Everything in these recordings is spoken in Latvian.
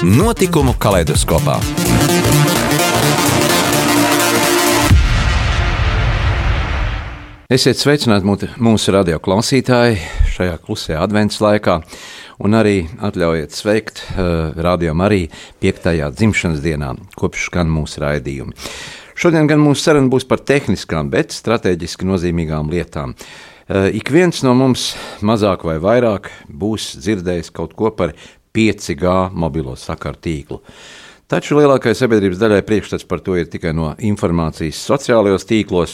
Notikumu kaleidoskopā. Esiet sveicināti mūsu radio klausītāji šajā klusajā advents laikā, un arī atļaujiet sveikt uh, radio arī 5. dzimšanas dienā, kopš skan mūsu raidījumi. Šodien gan mūsu saruna būs par tehniskām, bet strateģiski nozīmīgām lietām. Uh, ik viens no mums, mazāk vai vairāk, būs dzirdējis kaut ko par 5G mobilo sakaru tīklu. Taču lielākajai sabiedrības daļai priekšstats par to ir tikai no informācijas sociālajos tīklos,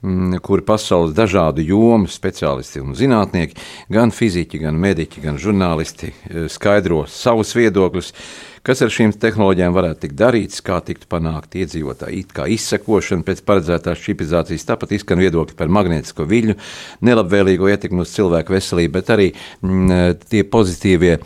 mm, kuri pasaules dažādu jomu speciālisti un zinātnieki, gan fiziķi, gan mediķi, gan žurnālisti eh, skaidro savus viedokļus Kas ar šīm tehnoloģijām varētu tikt darīts, kā tiktu panākt iedzīvotāju it kā izsekošana pēc paredzētās čipizācijas, tāpat izskan viedokļi par magnētisko viļņu, nelabvēlīgo ietekmi uz cilvēku veselību, bet arī m, mm, tie pozitīvie eh,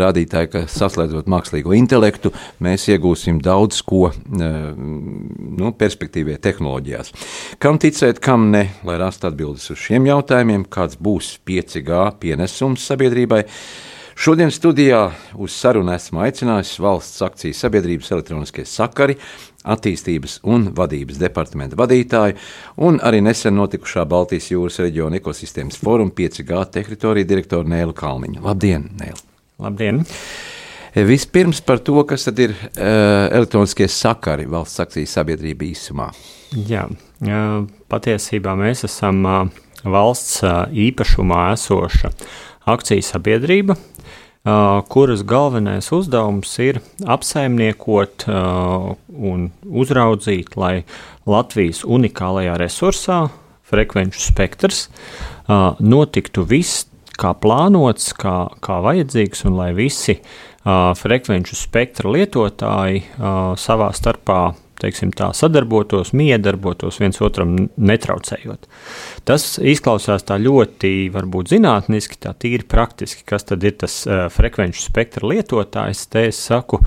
rādītāji, ka saslēdzot mākslīgo intelektu, mēs iegūsim daudz ko eh, nu, perspektīvie tehnoloģijās. Kam ticēt, kam ne, lai rastu atbildes uz šiem jautājumiem, kāds būs 5G pienesums sabiedrībai. Šodien studijā uz sarunu esmu aicinājis valsts akciju sabiedrības elektroniskie sakari, attīstības un vadības departamenta vadītāju un arī nesen notikušā Baltijas jūras reģiona ekosistēmas fóruma 5G teritorija direktoru Nēlu Kalniņu. Labdien, Nēl! Labdien! Vispirms par to, kas tad ir uh, elektroniskie sakari valsts akcijas sabiedrība īsumā. Jā, patiesībā mēs esam valsts īpašumā esoša akciju sabiedrība, kuras galvenais uzdevums ir apsaimniekot un uzraudzīt, lai Latvijas unikālajā resursā, frekvenču spektrs, notiktu viss kā plānots, kā, kā vajadzīgs, un lai visi frekvenču spektra lietotāji savā starpā teiksim, tā, sadarbotos, miedarbotos viens otram netraucējot. Tas izklausās tā ļoti varbūt zinātniski, tā tīri praktiski, kas tad ir tas uh, frekvenču spektra lietotājs. Te es saku,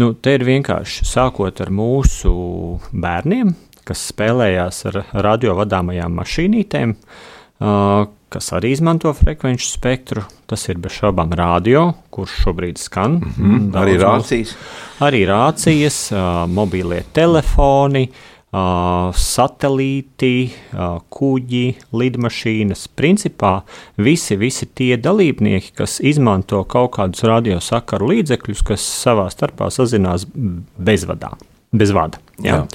nu, te ir vienkārši sākot ar mūsu bērniem, kas spēlējās ar radiovadāmajām mašīnītēm, uh, kas arī izmanto frekvenču spektru. Tas ir bez šaubām radio, kurš šobrīd skan. Mm -hmm, arī rācijas. Arī rācijas, uh, mobīlie telefoni, uh, satelīti, uh, kuģi, lidmašīnas. Principā visi, visi tie dalībnieki, kas izmanto kaut kādus radiosakaru līdzekļus, kas savā starpā sazinās bezvadā, bez vada. Jā. Jā.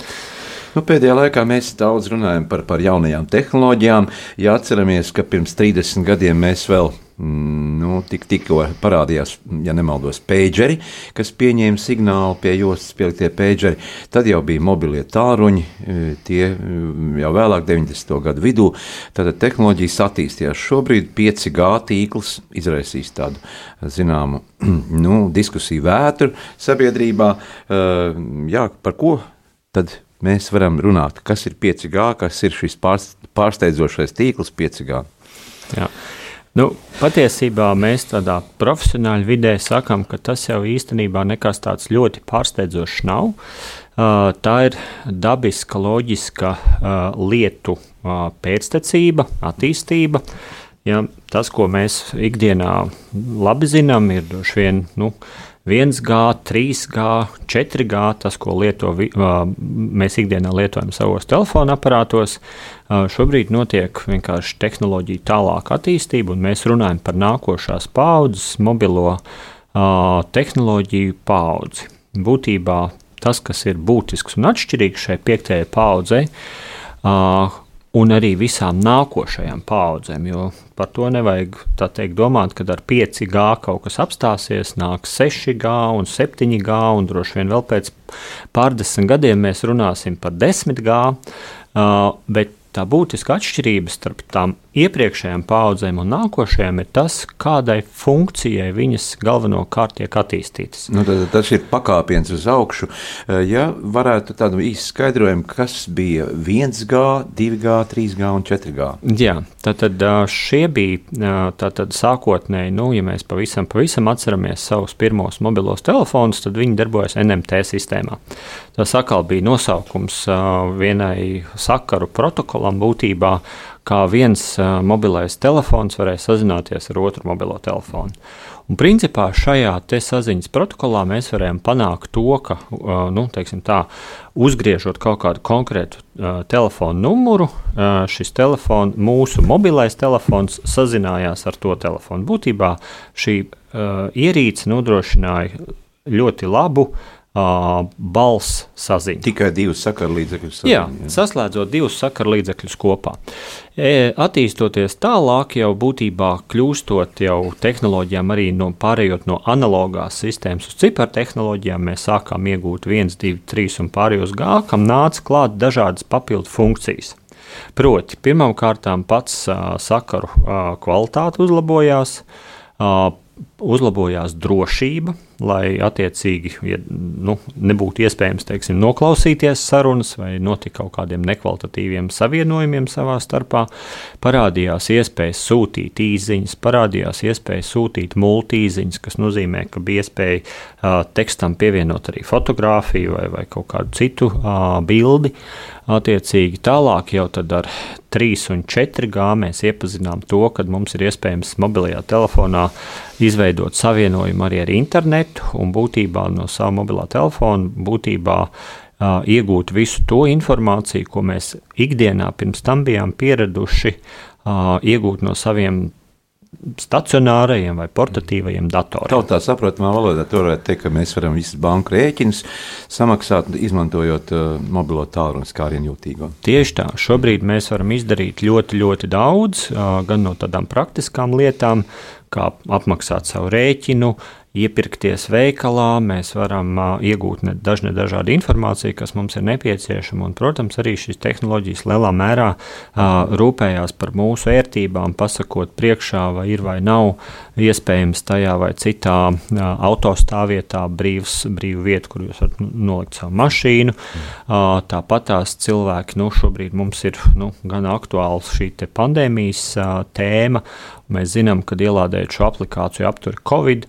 Nu, pēdējā laikā mēs daudz runājam par, par jaunajām tehnoloģijām. Ja atceramies, ka pirms 30 gadiem mēs vēl mm, nu, tik, tikko parādījās, ja nemaldos, pageri, kas pieņēma signālu pie jostas pieliktie pageri. Tad jau bija mobilie tāruņi, e, tie e, jau vēlāk, 90. gadu vidū. Tad tehnoloģijas attīstījās. Šobrīd 5G tīkls izraisīs tādu zināmu nu, diskusiju vētru sabiedrībā. Uh, jā, par ko tad mēs varam runāt, kas ir 5G, kas ir šis pārsteidzošais tīkls 5G. Jā. Nu, patiesībā mēs tādā profesionāļu vidē sakām, ka tas jau īstenībā nekas tāds ļoti pārsteidzošs nav. Uh, tā ir dabiska, loģiska uh, lietu uh, pēctecība, attīstība. Ja, tas, ko mēs ikdienā labi zinām, ir droši vien nu, 1G, 3G, 4G, tas, ko lieto, mēs ikdienā lietojam savos telefona aparātos. Šobrīd notiek vienkārši tehnoloģija tālāka attīstība, un mēs runājam par nākošās paudzes mobilo tehnoloģiju paudzi. Būtībā tas, kas ir būtisks un atšķirīgs šai piektajai paudzei, un arī visām nākošajām paudzēm. Jo par to nevajag teikt, domāt, ka ar 5G kaut kas apstāsies, nāks 6G un 7G, un droši vien vēl pēc pārdesmit gadiem mēs runāsim par 10G. Uh, bet tā būtiska atšķirība starp tām iepriekšējām paudzēm un nākošajām ir tas, kādai funkcijai viņas galvenokārt tiek attīstītas. Nu, tad, tas ir pakāpiens uz augšu. Eh, ja varētu tādu īstu skaidrojumu, kas bija 1G, 2G, 3G un 4G. Jā, tātad šie bija tātad sākotnēji, nu, ja mēs pavisam, pavisam atceramies savus pirmos mobilos telefonus, tad viņi darbojas NMT sistēmā. Tas atkal bija nosaukums vienai sakaru protokolam būtībā, kā viens mobilais telefons varēja sazināties ar otru mobilo telefonu. Un principā šajā saziņas protokolā mēs varējām panākt to, ka, nu, tā, uzgriežot kaut kādu konkrētu uh, telefonu numuru, uh, šis telefons, mūsu mobilais telefons, sazinājās ar to telefonu. Būtībā šī uh, ierīce nodrošināja ļoti labu uh, uh, balss saziņa. Tikai divus sakarlīdzekļus. Saziņa, jā, jā, saslēdzot divus sakarlīdzekļus kopā. E, attīstoties tālāk, jau būtībā kļūstot jau tehnoloģijām, arī no, pārējot no analogās sistēmas uz cipartehnoloģijām, mēs sākām iegūt 1, 2, 3 un pārējos gā, kam nāca klāt dažādas papildu funkcijas. Proti, pirmkārt, pats uh, sakaru uh, kvalitāte uzlabojās, uh, uzlabojās drošība, lai attiecīgi ja, nu, nebūtu iespējams teiksim, noklausīties sarunas vai notikt kaut kādiem nekvalitatīviem savienojumiem savā starpā. Parādījās iespējas sūtīt īsiņas, parādījās iespēja sūtīt multīziņas, kas nozīmē, ka bija iespēja uh, tekstam pievienot arī fotografiju vai, vai kaut kādu citu uh, bildi. Attiecīgi tālāk jau ar 3 un 4 G mēs iepazinām to, ka mums ir iespējams mobilajā telefonā izveidot savienojumu arī ar internetu un būtībā no sava mobilā telefona būtībā iegūt visu to informāciju, ko mēs ikdienā pirms tam bijām pieraduši iegūt no saviem stacionārajiem vai portatīvajiem datoriem. Tautā saprotamā valodā to varētu teikt, ka mēs varam visus banku rēķinus samaksāt, izmantojot uh, mobilo tālruni skārienu jūtīgo. Tieši tā. Šobrīd mēs varam izdarīt ļoti, ļoti daudz, uh, gan no tādām praktiskām lietām, kā apmaksāt savu rēķinu, iepirkties veikalā, mēs varam iegūt ne, dažne dažādu informāciju, kas mums ir nepieciešama. Un, protams, arī šīs tehnoloģijas lielā mērā rūpējās par mūsu ērtībām, pasakot priekšā, vai ir vai nav iespējams tajā vai citā autostāvvietā brīvs, brīvu vietu, kur jūs varat nolikt savu mašīnu. Tāpat tās cilvēki, nu, šobrīd mums ir nu, gan aktuāls šī pandēmijas tēma, Mēs zinām, ka ielādējot šo aplikāciju aptur Covid,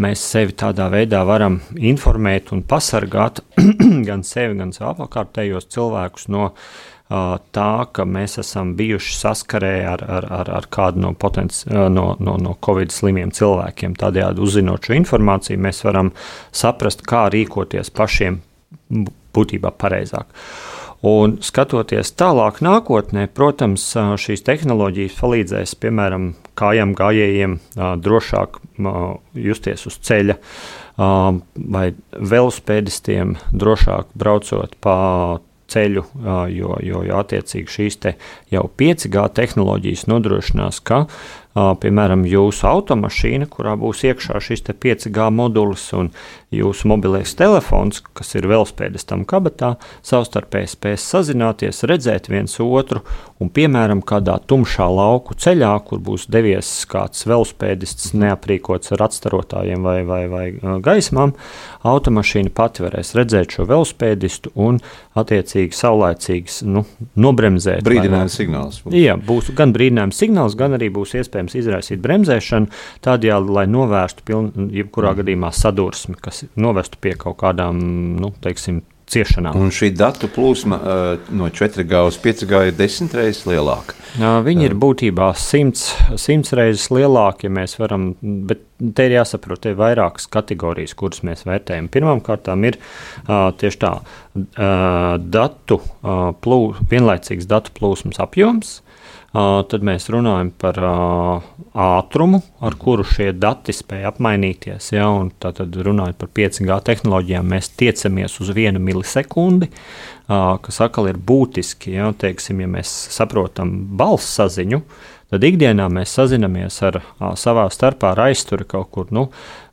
mēs sevi tādā veidā varam informēt un pasargāt gan sevi, gan savu apkārtējos cilvēkus no tā, ka mēs esam bijuši saskarē ar, ar, ar, ar kādu no, potenci, no, no, no Covid slimiem cilvēkiem. Tādējādi uzzinot šo informāciju, mēs varam saprast, kā rīkoties pašiem būtībā pareizāk. Un skatoties tālāk nākotnē, protams, šīs tehnoloģijas palīdzēs, piemēram, kājām gājējiem drošāk justies uz ceļa, vai velospēdistiem drošāk braucot pa ceļu, jo, jo, jo attiecīgi šīs te jau 5G tehnoloģijas nodrošinās, ka piemēram, jūsu automašīna, kurā būs iekšā šis 5G modulis un jūsu mobilais telefons, kas ir velospēdas tam kabatā, savstarpēji spēs sazināties, redzēt viens otru un, piemēram, kādā tumšā lauku ceļā, kur būs devies kāds velospēdists neaprīkots ar atstarotājiem vai, vai, vai gaismām, automašīna pati varēs redzēt šo velospēdistu un attiecīgi saulēcīgi nu, nobremzēt. Brīdinājums signāls. Būs. Jā, būs gan brīdinājums signāls, gan arī būs iespējams izraisīt bremzēšanu, tādējādi, lai novērstu piln, jebkurā mm. gadījumā sadursmi, kas novestu pie kaut kādām, nu, teiksim, ciešanām. Un šī datu plūsma uh, no 4G uz 5G ir desmit reizes lielāka. Viņi ir būtībā simts, simts reizes lielāki, ja mēs varam, bet te ir jāsaprot, te ir vairākas kategorijas, kuras mēs vērtējam. Pirmkārt, ir tieši tā, datu plūs, vienlaicīgs datu plūsmas apjoms. Tad mēs runājam par ātrumu, ar kuru šie dati spēj apmainīties. Ja, tad, runājot par 5G tehnoloģijām, mēs tiecamies uz vienu milisekundi, kas atkal ir būtiski. Ja, teiksim, ja mēs saprotam balss saziņu, tad ikdienā mēs sazinamies ar savā starpā ar aizturi kaut kur nu,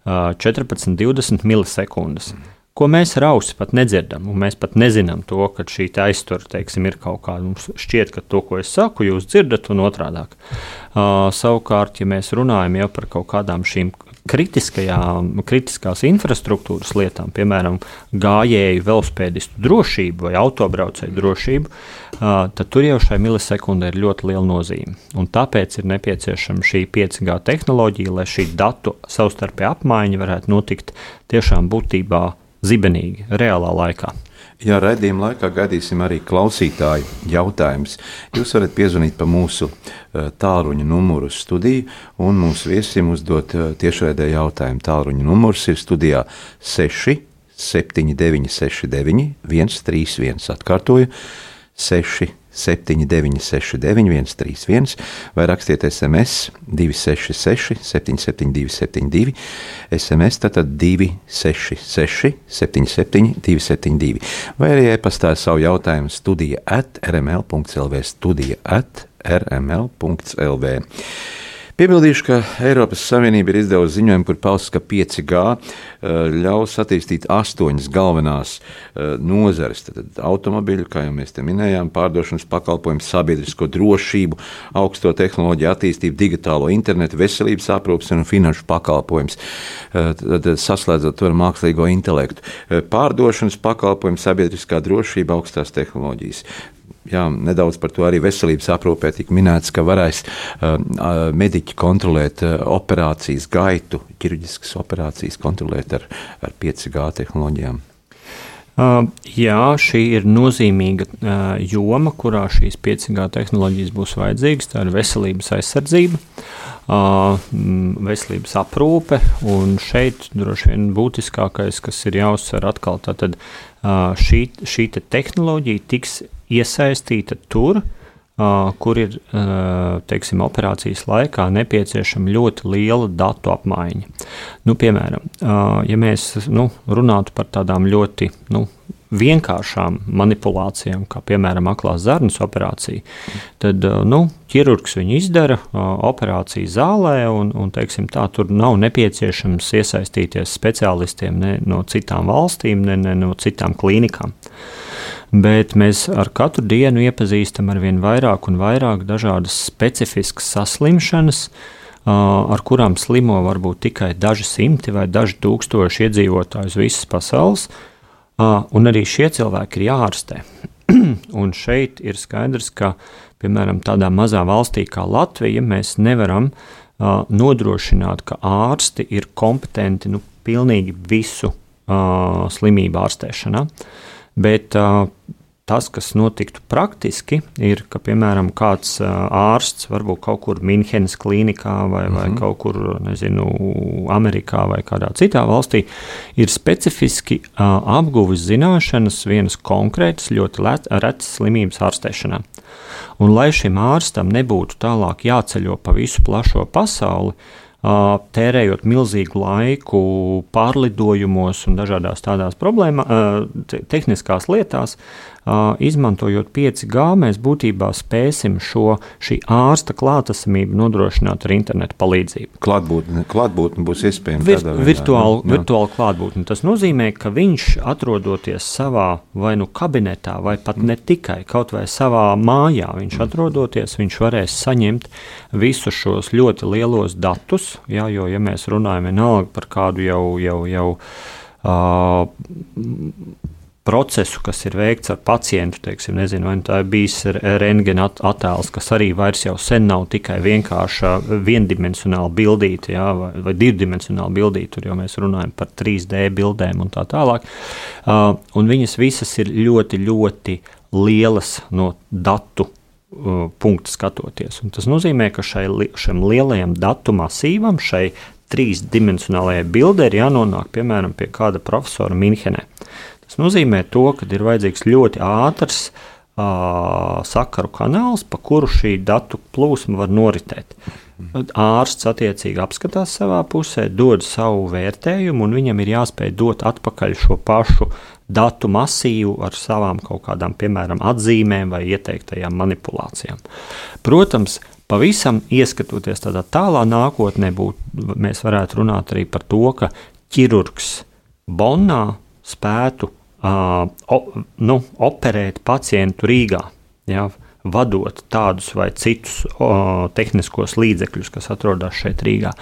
14, 20 milisekundes. Ko mēs ar ausi pat nedzirdam. Mēs pat nezinām to, ka šī aiztura teiksim, ir kaut kāda. Mums šķiet, ka to, ko es saku, jūs dzirdat, un otrādi. Uh, savukārt, ja mēs runājam jau par kaut kādām šīm kritiskās infrastruktūras lietām, piemēram, gājēju, velospēdistu drošību vai autobraucēju drošību, tad tur jau šai milisekundē ir ļoti liela nozīme. Un tāpēc ir nepieciešama šī 5G tehnoloģija, lai šī datu savstarpēja apmaiņa varētu notikt tiešām būtībā zibenīgi, reālā laikā. Jā, raidījuma laikā gaidīsim arī klausītāju jautājumus. Jūs varat piezvanīt pa mūsu eh, tālruņa numuru studiju un mūsu viesim uzdot eh, tiešraidē jautājumu. Tālruņa numurs ir studijā 6 79 69 131. Atkārtoju 6 7969, 131, vai rakstiet SMS 266, 772, 72, SMS tātad 266, 77, 272, vai arī e-pastā savu jautājumu studija at rml.lv, studija at rml.lv. Piebildīšu, ka Eiropas Savienība ir izdevusi ziņojumu, kur pausts, ka 5G eh, ļaus attīstīt astoņas galvenās eh, nozares. Tad automobiļu, kā jau mēs te minējām, pārdošanas pakalpojumu, sabiedrisko drošību, augsto tehnoloģiju attīstību, digitālo internetu, veselības aprūpas un finanšu pakalpojumus. Eh, saslēdzot to ar mākslīgo intelektu. Pārdošanas pakalpojumu, sabiedriskā drošība, augstās tehnoloģijas jā, nedaudz par to arī veselības aprūpē tika minēts, ka varēs uh, mediķi kontrolēt uh, operācijas gaitu, ķirurģiskas operācijas kontrolēt ar, ar 5G tehnoloģijām. Uh, jā, šī ir nozīmīga uh, joma, kurā šīs 5G tehnoloģijas būs vajadzīgas. Tā ir veselības aizsardzība, uh, veselības aprūpe. Un šeit droši vien būtiskākais, kas ir jāuzsver atkal, tad uh, šī, šī te tehnoloģija tiks iesaistīta tur, kur ir teiksim, operācijas laikā nepieciešama ļoti liela datu apmaiņa. Nu, piemēram, ja mēs nu, runātu par tādām ļoti nu, vienkāršām manipulācijām, kā piemēram aklās zarnas operācija, tad nu, ķirurgs viņu izdara operācijas zālē, un, un teiksim, tā, tur nav nepieciešams iesaistīties speciālistiem ne no citām valstīm, ne, ne no citām klīnikām. Bet mēs ar katru dienu iepazīstam ar vien vairāk un vairāk dažādas specifiskas saslimšanas, ar kurām slimo varbūt tikai daži simti vai daži tūkstoši iedzīvotāji uz visas pasaules, un arī šie cilvēki ir jāārstē. un šeit ir skaidrs, ka, piemēram, tādā mazā valstī kā Latvija, mēs nevaram nodrošināt, ka ārsti ir kompetenti nu, pilnīgi visu uh, slimību ārstēšanā. Uh, Bet tas, kas notiktu praktiski, ir, ka, piemēram, kāds ārsts varbūt kaut kur Minhenes klīnikā vai, vai mm -hmm. kaut kur, nezinu, Amerikā vai kādā citā valstī, ir specifiski apguvis zināšanas vienas konkrētas, ļoti retas slimības ārstēšanā. Un lai šim ārstam nebūtu tālāk jāceļo pa visu plašo pasauli, tērējot milzīgu laiku pārlidojumos un dažādās tādās problēmās, tehniskās lietās, izmantojot 5G, mēs būtībā spēsim šo ārsta klātesamību nodrošināt ar internetu palīdzību. Klātbūtne, klātbūtne būs iespējama Vir, virtuāli, jā. virtuāli klātbūtne. Tas nozīmē, ka viņš atrodoties savā vai nu kabinetā, vai pat ne tikai kaut vai savā mājā, viņš mm. atrodoties, viņš varēs saņemt visus šos ļoti lielos datus, jā, jo, ja mēs runājam vienalga par kādu jau, jau, jau uh, procesu, kas ir veikts ar pacientu. Teiksim, nezinu, vai tā ir bijis rentgena attēls, kas arī vairs jau sen nav tikai vienkārša viendimensionāla bildīte jā, vai, vai divdimensionāla bildīte, tur jau mēs runājam par 3D bildēm un tā tālāk. Uh, un viņas visas ir ļoti, ļoti lielas no datu uh, punktu skatoties. Un tas nozīmē, ka šai, šim lielajam datu masīvam, šai trīsdimensionālajai bildē ir jānonāk piemēram pie kāda profesora Minhenē. Tas nozīmē, to, ka ir vajadzīgs ļoti ātrs uh, sakaru kanāls, pa kuru šī datu plūsma var noritēt. Ārsts attiecīgi apskatās savā pusē, dod savu vērtējumu, un viņam ir jāspēj dot atpakaļ šo pašu datu masīvu ar savām kaut kādām, piemēram, atzīmēm vai ieteiktajām manipulācijām. Protams, pavisam ieskatoties tādā tālā nākotnē, būt, mēs varētu runāt arī par to, ka ķirurgs Bonnā spētu uh, nu, operēt pacientu Rīgā. Ja, vadot tādus vai citus o, tehniskos līdzekļus, kas atrodas šeit Rīgā.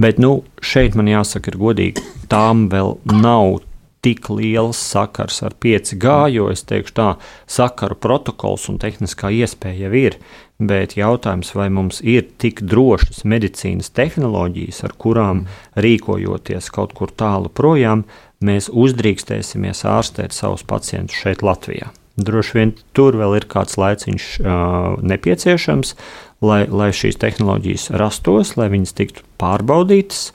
Bet nu, šeit man jāsaka, ir godīgi, tām vēl nav tik liels sakars ar 5G, jo es teikšu, tā sakaru protokols un tehniskā iespēja jau ir. Bet jautājums, vai mums ir tik drošas medicīnas tehnoloģijas, ar kurām rīkojoties kaut kur tālu projām, mēs uzdrīkstēsimies ārstēt savus pacientus šeit, Latvijā. Droši vien tur vēl ir kāds laiciņš uh, nepieciešams, lai, lai šīs tehnoloģijas rastos, lai viņas tiktu pārbaudītas.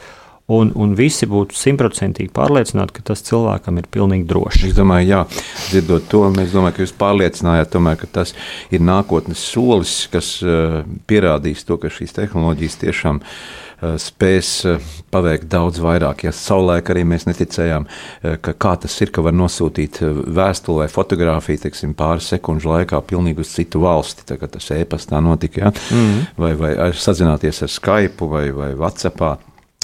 Un, un visi būtu simtprocentīgi pārliecināti, ka tas cilvēkam ir pilnīgi droši. Es domāju, jā, dzirdot to, mēs domājam, ka jūs pārliecinājāt, tomēr, ka tas ir nākotnes solis, kas uh, pierādīs to, ka šīs tehnoloģijas tiešām uh, spēs eh, paveikt daudz vairāk. Ja savulaik arī mēs neticējām, ka kā tas ir, ka var nosūtīt vēstuli vai fotografiju teiksim, pāris sekundžu laikā pilnīgi uz citu valsti, tā, tas e-pastā notika, ja? mm -hmm. vai, vai sazināties ar Skype vai, vai WhatsAppā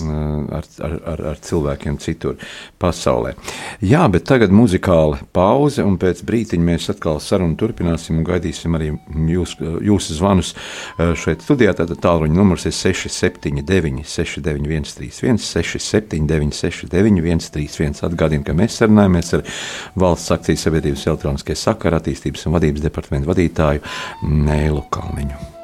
ar, ar, ar, ar cilvēkiem citur pasaulē. Jā, bet tagad muzikāla pauze, un pēc brīdiņa mēs atkal sarunu turpināsim un gaidīsim arī jūs, jūsu zvanus šeit studijā. Tātad tālruņa numurs ir 679, 691, 31, 679, 691, 31. Atgādinu, ka mēs sarunājamies ar valsts akcijas sabiedrības elektroniskajā sakara attīstības un vadības departamentu vadītāju Nēlu Kalniņu.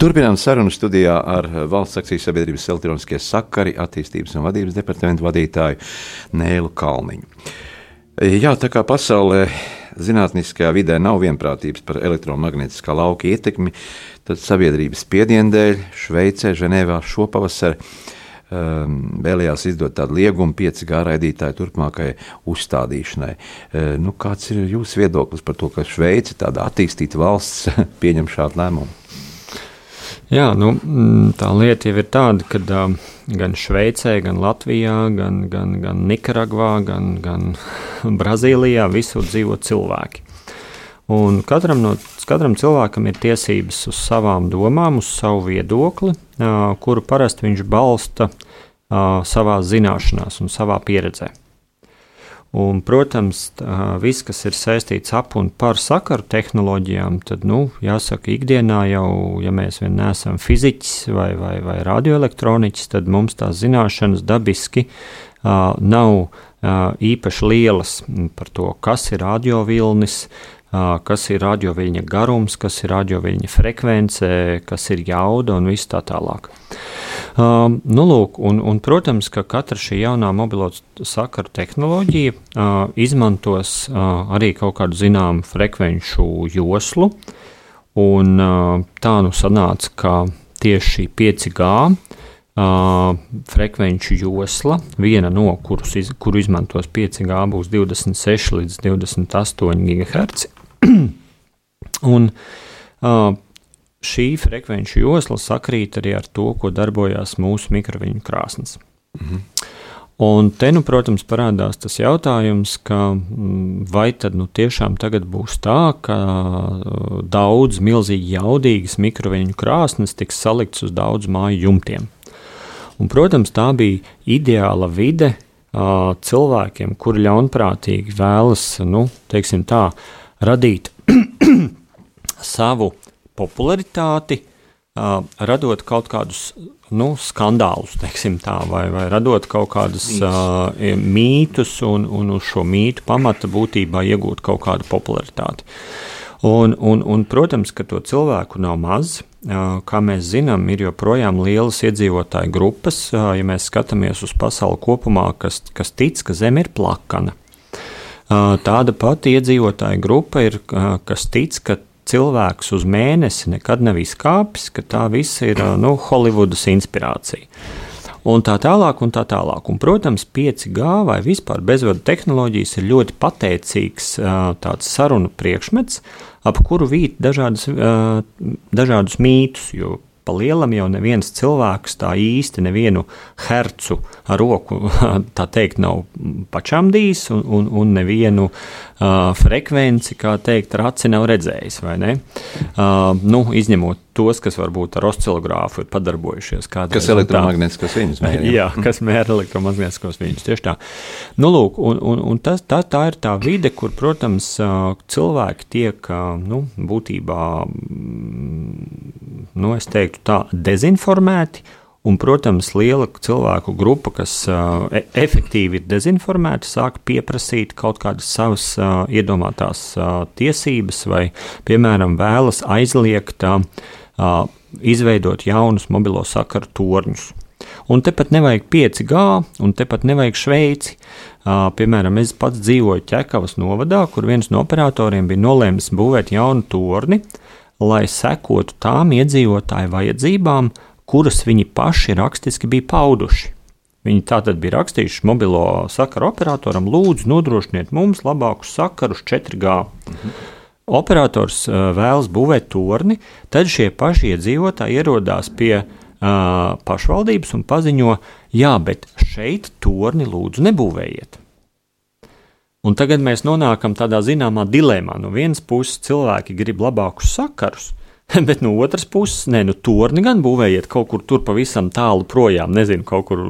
Turpinām sarunu studijā ar valsts akcijas sabiedrības elektroniskie sakari attīstības un vadības departamentu vadītāju Nēlu Kalniņu. Jā, tā kā pasaulē zinātniskajā vidē nav vienprātības par elektromagnētiskā lauka ietekmi, tad sabiedrības spiediena dēļ Šveicē, Ženēvā šopavasar um, vēlējās izdot tādu liegumu 5G raidītāju turpmākajai uzstādīšanai. Uh, nu, kāds ir jūsu viedoklis par to, ka Šveice, tāda attīstīta valsts, pieņem šādu lēmumu? Jā, nu, mm, tā lieta jau ir tāda, ka uh, gan Šveicē, gan Latvijā, gan, gan, gan Nikaragvā, gan, gan Brazīlijā visur dzīvo cilvēki. Un katram, no, katram cilvēkam ir tiesības uz savām domām, uz savu viedokli, uh, kuru parasti viņš balsta uh, savā zināšanās un savā pieredzē. Un, protams, tā, viss, kas ir saistīts ap un par sakaru tehnoloģijām, tad, nu, jāsaka, ikdienā jau, ja mēs vien neesam fiziķis vai, vai, vai radioelektroniķis, tad mums tās zināšanas dabiski uh, nav uh, īpaši lielas par to, kas ir radiovilnis, uh, kas ir radioviļņa garums, kas ir radioviļņa frekvence, kas ir jauda un viss tā tālāk. Uh, nu, lūk, un, un, protams, ka katra šī jaunā mobilo sakaru tehnoloģija uh, izmantos uh, arī kaut kādu zināmu frekvenču joslu. Un, uh, tā nu sanāca, ka tieši 5G Uh, frekvenču josla, viena no kurus iz, kuru izmantos 5G, būs 26 līdz 28 GHz. un, uh, šī frekvenču josla sakrīt arī ar to, ko darbojās mūsu mikroviņu krāsnes. Mhm. Un te, nu, protams, parādās tas jautājums, ka, mm, vai tad nu, tiešām tagad būs tā, ka daudz milzīgi jaudīgas mikroviņu krāsnes tiks salikts uz daudz māju jumtiem. Un, protams, tā bija ideāla vide cilvēkiem, kuri ļaunprātīgi vēlas, nu, teiksim tā, radīt savu popularitāti, uh, radot kaut kādus nu, skandālus, tā, vai, vai radot kaut kādus uh, mītus, un, un uz šo mītu pamata būtībā iegūt kaut kādu popularitāti. Un, un, un, protams, ka to cilvēku nav maz. Kā mēs zinām, ir joprojām lielas iedzīvotāju grupas, ja mēs skatāmies uz pasauli kopumā, kas, kas tic, ka Zeme ir plakana. Tāda pati iedzīvotāja grupa ir, kas tic, ka cilvēks uz mēnesi nekad nav izkāpis, ka tā viss ir nu, Holivudas inspirācija. Un tā tālāk, un tā tālāk. Un, protams, 5G vai vispār bezvadu tehnoloģijas ir ļoti pateicīgs tāds sarunu priekšmets, ap kuru vīt dažādas, dažādus mītus. Jo pa lielam jau neviens cilvēks tā īsti nevienu hercu roku tā teikt nav pačamdījis un, un, un nevienu uh, frekvenci, kā teikt, ar aci nav redzējis, vai ne? Uh, nu, izņemot tos, kas varbūt ar oscillogrāfu ir padarbojušies. Kas elektromagnētiskos viņus mēra. Jā, kas mēra elektromagnētiskos viņus. Tieši tā. Nu, lūk, un, un, un tas, tā, tā ir tā vide, kur, protams, cilvēki tiek, nu, būtībā, nu, es teiktu tā, dezinformēti. Un, protams, liela cilvēku grupa, kas uh, efektīvi ir dezinformēta, sāk pieprasīt kaut kādas savas uh, iedomātās uh, tiesības, vai, piemēram, vēlas aizliegt uh, izveidot jaunus mobilo sakaru torņus. Un tepat nevajag 5G, un tepat nevajag Šveici. Uh, piemēram, es pats dzīvoju Čekavas novadā, kur viens no operatoriem bija nolēmis būvēt jaunu torni, lai sekotu tām iedzīvotāju vajadzībām, kuras viņi paši rakstiski bija pauduši. Viņi tātad bija rakstījuši mobilo sakaru operatoram, lūdzu, nodrošiniet mums labākus sakarus 4G. Mhm operators uh, vēlas būvēt torni, tad šie paši iedzīvotāji ierodās pie uh, pašvaldības un paziņo, jā, bet šeit torni lūdzu nebūvējiet. Un tagad mēs nonākam tādā zināmā dilemā. No vienas puses, cilvēki grib labākus sakarus, Bet no otras puses, nē, nu, torni gan būvējiet kaut kur tur pavisam tālu projām, nezinu, kaut kur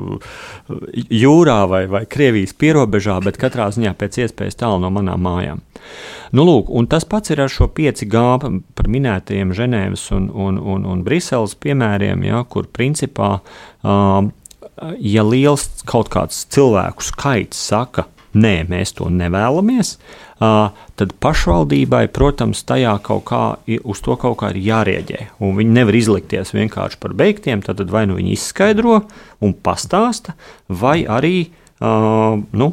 jūrā vai, vai Krievijas pierobežā, bet katrā ziņā pēc iespējas tālu no manām mājām. Nu, lūk, un tas pats ir ar šo 5G par minētajiem Ženēvas un, un, un, un Briseles piemēriem, ja, kur principā, uh, ja liels kaut kāds cilvēku skaits saka, nē, mēs to nevēlamies, tad pašvaldībai, protams, tajā kaut kā, uz to kaut kā ir jārēģē. Viņi nevar izlikties vienkārši par beigtiem, tad vai nu viņi izskaidro un pastāsta, vai arī nu,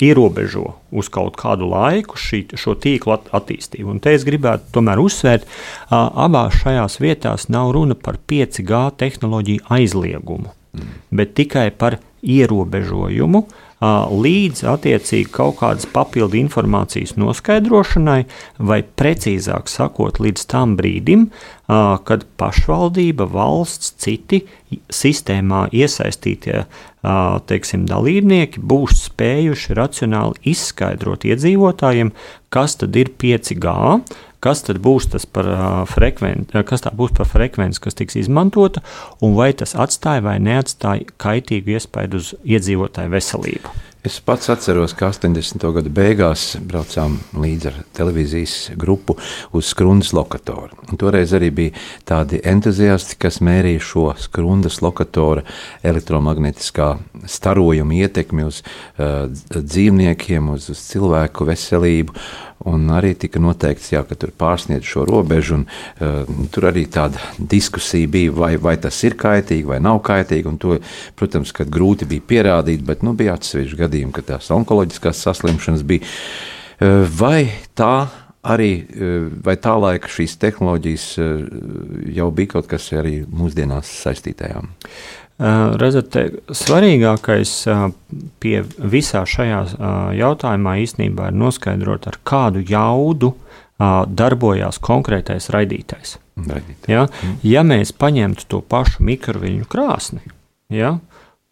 ierobežo uz kaut kādu laiku šī, šo tīklu at attīstību. Un te es gribētu tomēr uzsvērt, abās šajās vietās nav runa par 5G tehnoloģiju aizliegumu, mm. bet tikai par ierobežojumu. Uh, līdz attiecīgi kaut kādas papildu informācijas noskaidrošanai, vai precīzāk sakot, līdz tam brīdim, kad pašvaldība, valsts, citi sistēmā iesaistītie teiksim, dalībnieki būs spējuši racionāli izskaidrot iedzīvotājiem, kas tad ir 5G, kas tad būs tas par frekvenci, kas tā būs par frekvenci, kas tiks izmantota, un vai tas atstāja vai neatstāja kaitīgu iespaidu uz iedzīvotāju veselību. Es pats atceros, ka 80. gada beigās braucām līdzi ar televīzijas grupu uz skrundas lokatoru. Un toreiz arī bija tādi entuziasti, kas mērīja šo skrundas lokatora elektromagnētiskā starojuma ietekmi uz uh, dzīvniekiem, uz, uz cilvēku veselību. Un arī tika noteikts, jā, ka tur pārsniedz šo robežu. Un, uh, tur arī tāda diskusija bija, vai, vai tas ir kaitīgi vai nav kaitīgi. To, protams, ka grūti bija pierādīt, bet nu, bija atsevišķi gadījumi, kad tās onkoloģiskās saslimšanas bija. Uh, vai tā arī, uh, vai tā laika šīs tehnoloģijas jau bija kaut kas arī mūsdienās saistītajām? Redzat, svarīgākais pie visā šajā jautājumā īstenībā ir noskaidrot, ar kādu jaudu darbojās konkrētais raidītājs. Raidītājs. Ja? Mm. ja mēs paņemtu to pašu mikroviļņu krāsni, ja?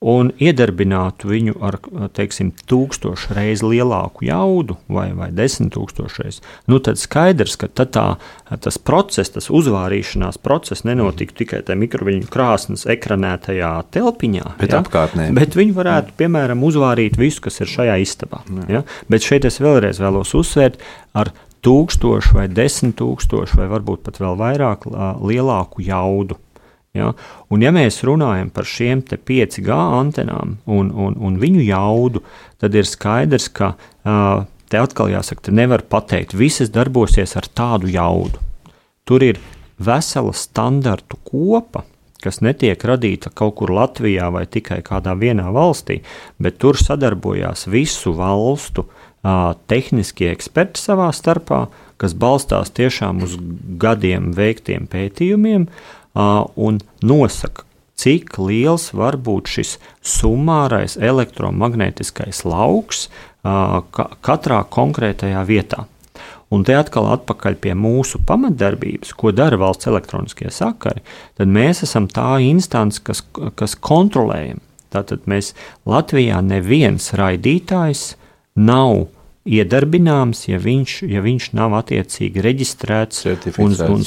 Un iedarbinātu viņu ar teiksim, tūkstošu reizi lielāku jaudu vai, vai desmit tūkstošu reizi, nu tad skaidrs, ka tā, tas process, tas uzvārīšanās process nenotiktu tikai tajā mikroviļņu krāsnes ekranētajā telpiņā, bet, ja? apkārtnē. bet viņi varētu, piemēram, uzvārīt visu, kas ir šajā istabā. Ja? Bet šeit es vēlreiz vēlos uzsvērt ar tūkstošu vai desmit tūkstošu vai varbūt pat vēl vairāk lielāku jaudu. Ja? Un, ja mēs runājam par šiem 5G antenām un, un, un viņu jaudu, tad ir skaidrs, ka uh, te atkal jāsaka, te nevar pateikt, visas darbosies ar tādu jaudu. Tur ir vesela standartu kopa, kas netiek radīta kaut kur Latvijā vai tikai kādā vienā valstī, bet tur sadarbojās visu valstu uh, tehniskie eksperti savā starpā, kas balstās tiešām uz gadiem veiktiem pētījumiem, uh, un nosaka, cik liels var būt šis summārais elektromagnētiskais lauks katrā konkrētajā vietā. Un te atkal atpakaļ pie mūsu pamatdarbības, ko dara valsts elektroniskie sakari, tad mēs esam tā instance, kas, kas kontrolējam. Tātad mēs Latvijā neviens raidītājs nav iedarbināms, ja viņš, ja viņš nav attiecīgi reģistrēts un, un,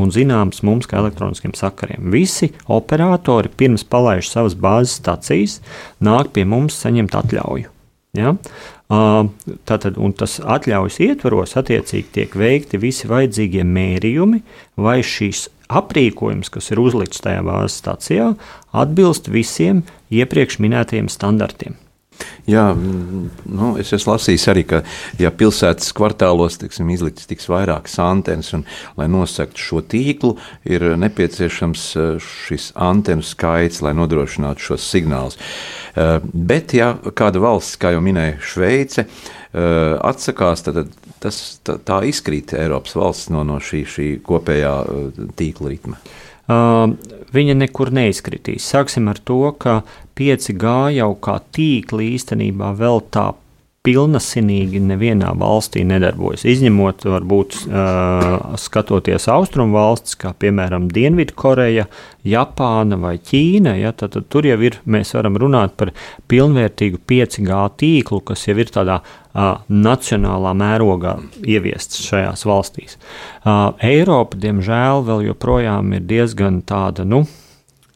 un zināms mums kā elektroniskiem sakariem. Visi operatori pirms palaiž savas bāzes stacijas, nāk pie mums saņemt atļauju. Ja? Tātad, tas atļaujas ietvaros attiecīgi tiek veikti visi vajadzīgie mērījumi, vai šīs aprīkojums, kas ir uzlikts tajā bāzes stācijā, atbilst visiem iepriekš minētajiem standartiem. Jā, nu, es esmu lasījis arī, ka ja pilsētas kvartālos tiksim, izliktas tiks vairākas antenas, un, lai nosaktu šo tīklu, ir nepieciešams eh, šis antenu skaits, lai nodrošinātu šos signālus. Eh, bet, ja kāda valsts, kā jau minēja Šveice, eh, atsakās, tad tas, tā, tā izkrīt Eiropas valsts no, no šī, šī kopējā tīkla ritma. Uh, viņa nekur neizkritīs. Sāksim ar to, ka 5G jau kā tīkli īstenībā vēl tā pilnasinīgi nevienā valstī nedarbojas. Izņemot, varbūt, uh, skatoties austrumu valstis, kā piemēram Dienvidkoreja, Japāna vai Ķīna, ja, tad, tad tur jau ir, mēs varam runāt par pilnvērtīgu 5G tīklu, kas jau ir tādā uh, nacionālā mērogā ieviests šajās valstīs. Uh, Eiropa, diemžēl, vēl joprojām ir diezgan tāda, nu,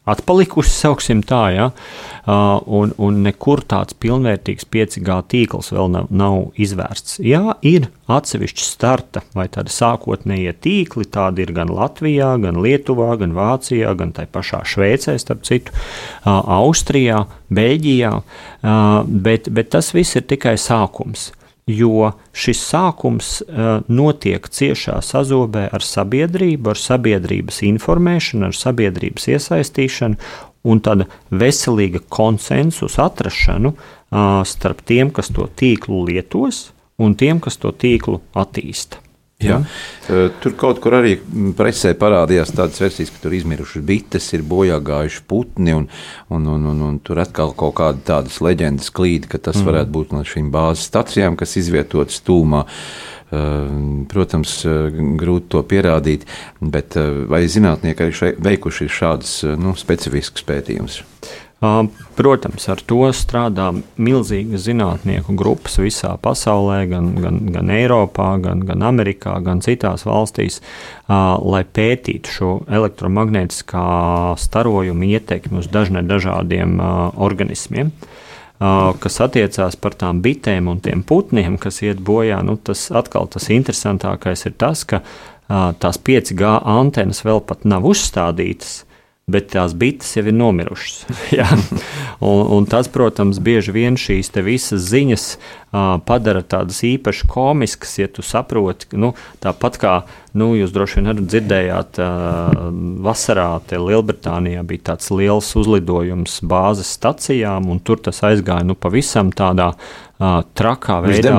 atpalikusi, sauksim tā, ja, uh, un, un nekur tāds pilnvērtīgs 5G tīkls vēl nav, nav izvērsts. Jā, ir atsevišķi starta vai tādi sākotnējie tīkli, tādi ir gan Latvijā, gan Lietuvā, gan Vācijā, gan tai pašā Šveicē, starp citu, uh, Austrijā, Beļģijā, uh, bet, bet tas viss ir tikai sākums jo šis sākums uh, notiek ciešā sazobē ar sabiedrību, ar sabiedrības informēšanu, ar sabiedrības iesaistīšanu un tāda veselīga konsensusa atrašanu uh, starp tiem, kas to tīklu lietos, un tiem, kas to tīklu attīsta. Jā. Ja. Tur kaut kur arī presē parādījās tādas versijas, ka tur izmirušas bites, ir bojā gājuši putni, un, un, un, un, un tur atkal kaut kāda tādas leģendas klīd, ka tas mm. varētu būt no šīm bāzes stacijām, kas izvietotas tūmā. Protams, grūti to pierādīt, bet vai zinātnieki arī veikuši šādus nu, specifiskus pētījumus? Protams, ar to strādā milzīgas zinātnieku grupas visā pasaulē, gan, gan, gan Eiropā, gan, gan Amerikā, gan citās valstīs, lai pētītu šo elektromagnētiskā starojuma ietekmi uz dažne dažādiem organismiem. Kas attiecās par tām bitēm un tiem putniem, kas iet bojā, nu, tas atkal tas interesantākais ir tas, ka tās 5G antenas vēl pat nav uzstādītas, bet tās bites jau ir nomirušas. un, un tas, protams, bieži vien šīs visas ziņas uh, padara tādas īpaši komiskas, ja tu saproti, nu, tāpat kā nu, jūs droši vien arī dzirdējāt, uh, vasarā Lielbritānijā bija tāds liels uzlidojums bāzes stacijām, un tur tas aizgāja nu, pavisam tādā uh, trakā veidā.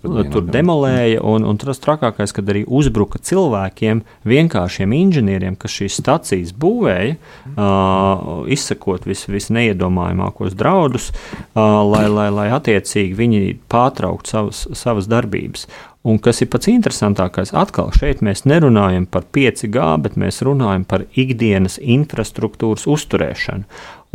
Tur, tur demolēja, un, un tas trakākais, kad arī uzbruka cilvēkiem, vienkāršiem inženieriem, kas šīs stacijas būvēja, uh, izsakot vis, visneiedomājamākos draudus, uh, lai, lai, lai attiecīgi viņi pārtraukt savas, savas darbības. Un kas ir pats interesantākais, atkal šeit mēs nerunājam par 5G, bet mēs runājam par ikdienas infrastruktūras uzturēšanu.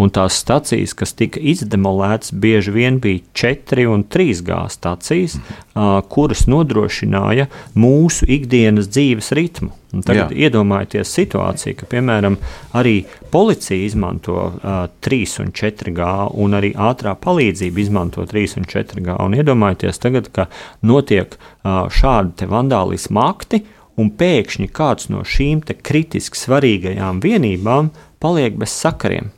Un tās stacijas, kas tika izdemolētas, bieži vien bija 4 un 3 G stacijas, uh, kuras nodrošināja mūsu ikdienas dzīves ritmu. Un tagad Jā. iedomājieties situāciju, ka, piemēram, arī policija izmanto uh, 3 un 4 G, un arī ātrā palīdzība izmanto 3 un 4 G. Un iedomājieties tagad, ka notiek uh, šādi vandālismu akti, un pēkšņi kāds no šīm kritiski svarīgajām vienībām paliek bez sakariem.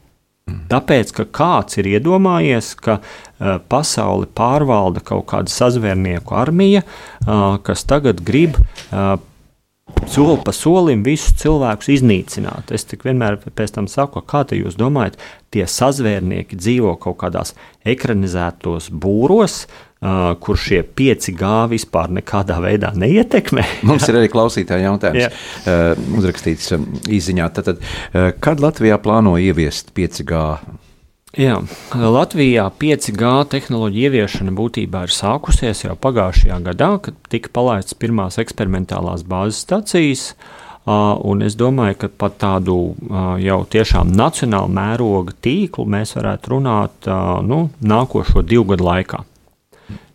Tāpēc, ka kāds ir iedomājies, ka uh, pasauli pārvalda kaut kāda sazvērnieku armija, uh, kas tagad grib uh, soli pa solim visus cilvēkus iznīcināt. Es tik vienmēr pēc tam saku, kā te jūs domājat, tie sazvērnieki dzīvo kaut kādās ekranizētos būros, uh, Uh, kur šie 5G vispār nekādā veidā neietekmē. Mums ir arī klausītāja jautājums, uh, uzrakstīts um, īsiņā. Tad, uh, kad Latvijā plāno ieviest 5G? Jā, Latvijā 5G tehnoloģija ieviešana būtībā ir sākusies jau pagājušajā gadā, kad tika palaistas pirmās eksperimentālās bāzes stacijas. Un es domāju, ka par tādu jau tiešām nacionālu mēroga tīklu mēs varētu runāt nu, nākošo divu gadu laikā.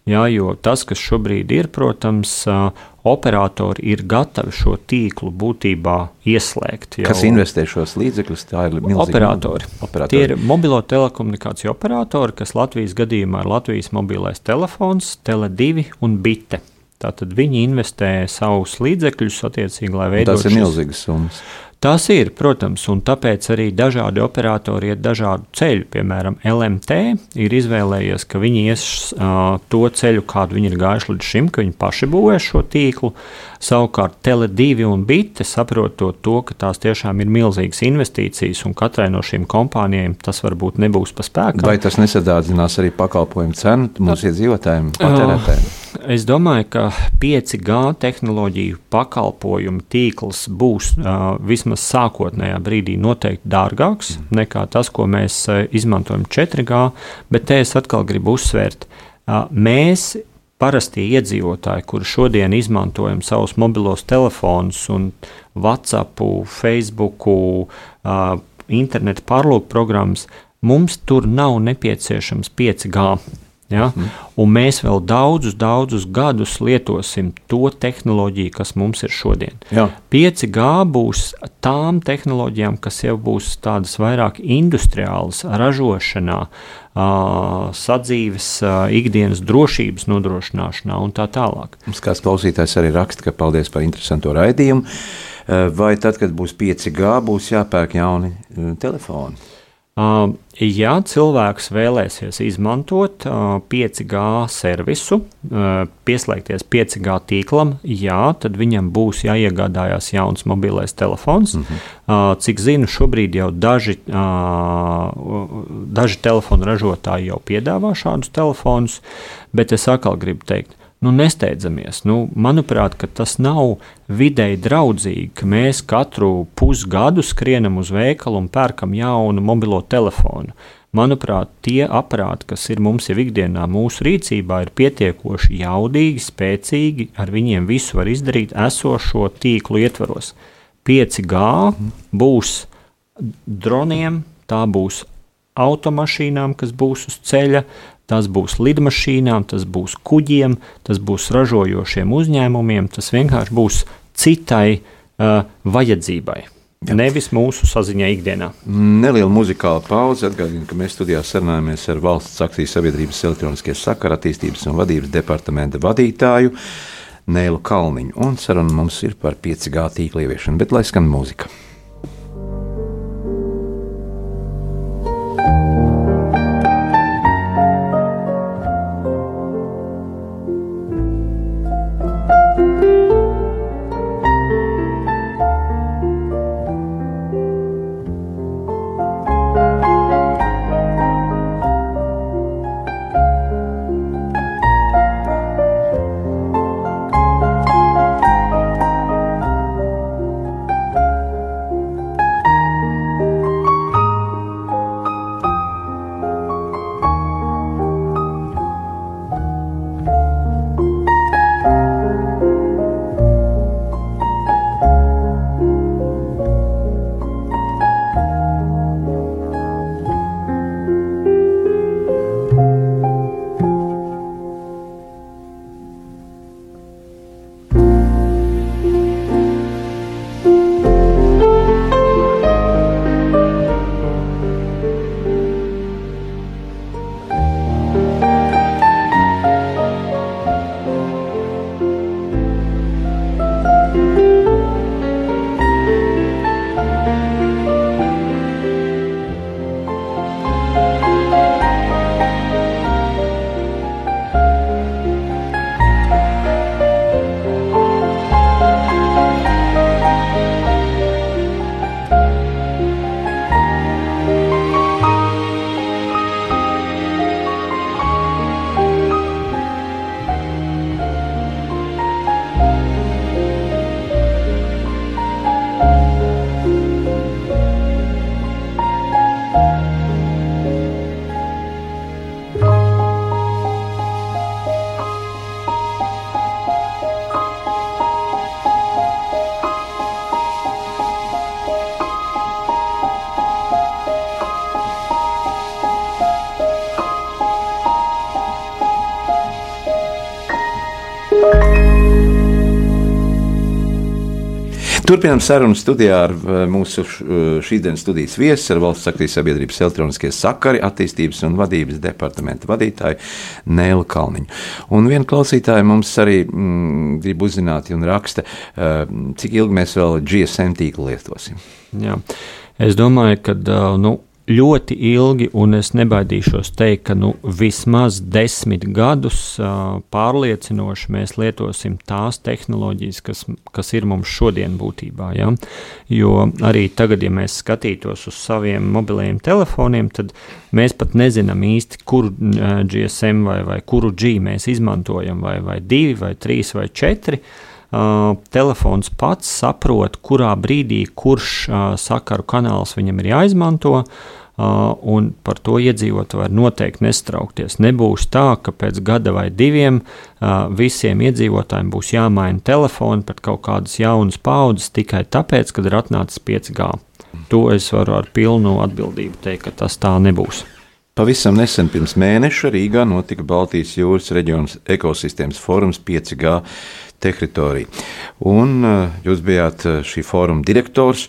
Jā, jo tas, kas šobrīd ir, protams, operatori ir gatavi šo tīklu būtībā ieslēgt. Jau. Kas investē šos līdzekļus? Tā ir milzīga operatori. operatori. Tie ir mobilo telekomunikāciju operatori, kas Latvijas gadījumā ir Latvijas mobilais telefons, Tele2 un Bite. Tātad viņi investē savus līdzekļus attiecīgi, lai veidotu. Tas ir milzīgas summas. Tas ir, protams, un tāpēc arī dažādi operatori iet dažādu ceļu. Piemēram, LMT ir izvēlējies, ka viņi ies uh, to ceļu, kādu viņi ir gājuši līdz šim, ka viņi paši būvēs šo tīklu. Savukārt, Tele2 un Bite saprotot to, ka tās tiešām ir milzīgas investīcijas, un katrai no šīm kompānijām tas varbūt nebūs pa spēku. Vai tas nesadārdzinās arī pakalpojumu cenu mūsu iedzīvotājiem, patērētājiem? Es domāju, ka 5G tehnoloģiju pakalpojumu tīkls būs uh, vismaz sākotnējā brīdī noteikti dārgāks mm. nekā tas, ko mēs e, izmantojam 4G, bet te es atkal gribu uzsvērt, mēs parastie iedzīvotāji, kuri šodien izmantojam savus mobilos telefonus un WhatsApp, Facebook, internetu pārlūku programmas, mums tur nav nepieciešams 5G. Ja? Mm. Un mēs vēl daudzus, daudzus gadus lietosim to tehnoloģiju, kas mums ir šodien. Jā. 5G būs tām tehnoloģijām, kas jau būs tādas vairāk industriālas, ražošanā, sadzīves, ikdienas drošības nodrošināšanā un tā tālāk. Mums kāds klausītājs arī raksta, ka paldies par interesantu raidījumu. Vai tad, kad būs 5G, būs jāpērk jauni telefoni? Uh, ja cilvēks vēlēsies izmantot uh, 5G servisu, uh, pieslēgties 5G tīklam, jā, tad viņam būs jāiegādājās jauns mobilais telefons. Mm -hmm. uh, cik zinu, šobrīd jau daži, uh, daži telefonu ražotāji jau piedāvā šādus telefonus, bet es atkal gribu teikt, nu, nesteidzamies. Nu, manuprāt, tas nav videi draudzīgi, ka mēs katru pusgadu skrienam uz veikalu un pērkam jaunu mobilo telefonu. Manuprāt, tie aparāti, kas ir mums jau ikdienā mūsu rīcībā, ir pietiekoši jaudīgi, spēcīgi, ar viņiem visu var izdarīt esošo tīklu ietvaros. 5G būs droniem, tā būs automašīnām, kas būs uz ceļa, Tas būs lidmašīnām, tas būs kuģiem, tas būs ražojošiem uzņēmumiem, tas vienkārši būs citai uh, vajadzībai. Jā. Nevis mūsu saziņā ikdienā. Neliela muzikāla pauze. Atgādinu, ka mēs studijā sarunājamies ar valsts akcijas sabiedrības elektroniskās sakara attīstības un vadības departamenta vadītāju Nēlu Kalniņu. Un saruna mums ir par 5G tīkla ieviešanu, bet lai skan mūzika. Turpinām sarunu studijā ar eh, mūsu eh, šīsdienas studijas viesu, ar Valsts aktīvas sabiedrības elektroniskie sakari, attīstības un vadības departamenta vadītāju Nēlu Kalniņu. Un viena klausītāja mums arī mm, grib uzzināt un raksta, uh, cik ilgi mēs vēl GSM tīklu lietosim. Jā. Es domāju, ka nu, ļoti ilgi, un es nebaidīšos teikt, ka nu, vismaz desmit gadus uh, pārliecinoši mēs lietosim tās tehnoloģijas, kas, kas ir mums šodien būtībā. Ja? Jo arī tagad, ja mēs skatītos uz saviem mobiliem telefoniem, tad mēs pat nezinām īsti, kuru uh, GSM vai, vai kuru G mēs izmantojam, vai, vai divi, vai trīs, vai četri. Uh, telefons pats saprot, kurā brīdī kurš uh, sakaru kanāls viņam ir jāizmanto, uh, un par to iedzīvotāji var noteikti nestraukties. Nebūs tā, ka pēc gada vai diviem uh, visiem iedzīvotājiem būs jāmaina telefoni pret kaut kādas jaunas paudzes tikai tāpēc, ka ir atnācis 5G. To es varu ar pilnu atbildību teikt, ka tas tā nebūs. Pavisam nesen, pirms mēneša, Rīgā notika Baltijas jūras reģionas ekosistēmas fórums 5G teritorija. Un jūs bijāt šī fóruma direktors.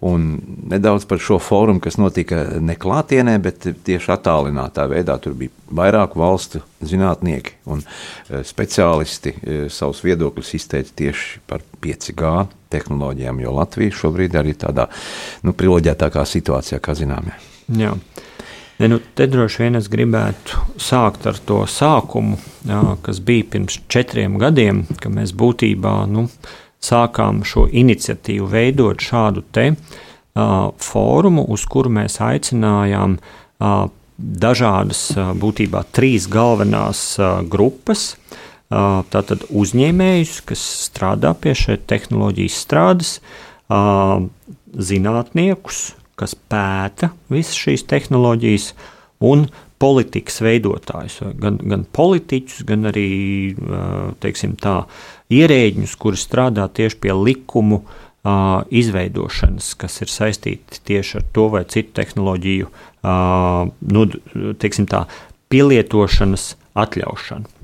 Un nedaudz par šo fórumu, kas notika ne klātienē, bet tieši attālinātā veidā. Tur bija vairāku valstu zinātnieki un speciālisti savus viedokļus izteica tieši par 5G tehnoloģijām, jo Latvija šobrīd arī tādā nu, privileģētākā situācijā, kā zinām. Jā. Ne, nu, te droši vien es gribētu sākt ar to sākumu, jā, kas bija pirms četriem gadiem, kad mēs būtībā nu, sākām šo iniciatīvu veidot šādu te uh, fórumu, uz kuru mēs aicinājām uh, dažādas, uh, būtībā trīs galvenās uh, grupas. Uh, tātad uzņēmējus, kas strādā pie šīs tehnoloģijas strādes, uh, zinātniekus, kas pēta visas šīs tehnoloģijas, un politikas veidotājus, gan, gan politiķus, gan arī tā, ierēģņus, kuri strādā tieši pie likumu izveidošanas, kas ir saistīti tieši ar to vai citu tehnoloģiju nu, tā, pielietošanas atļaušanu.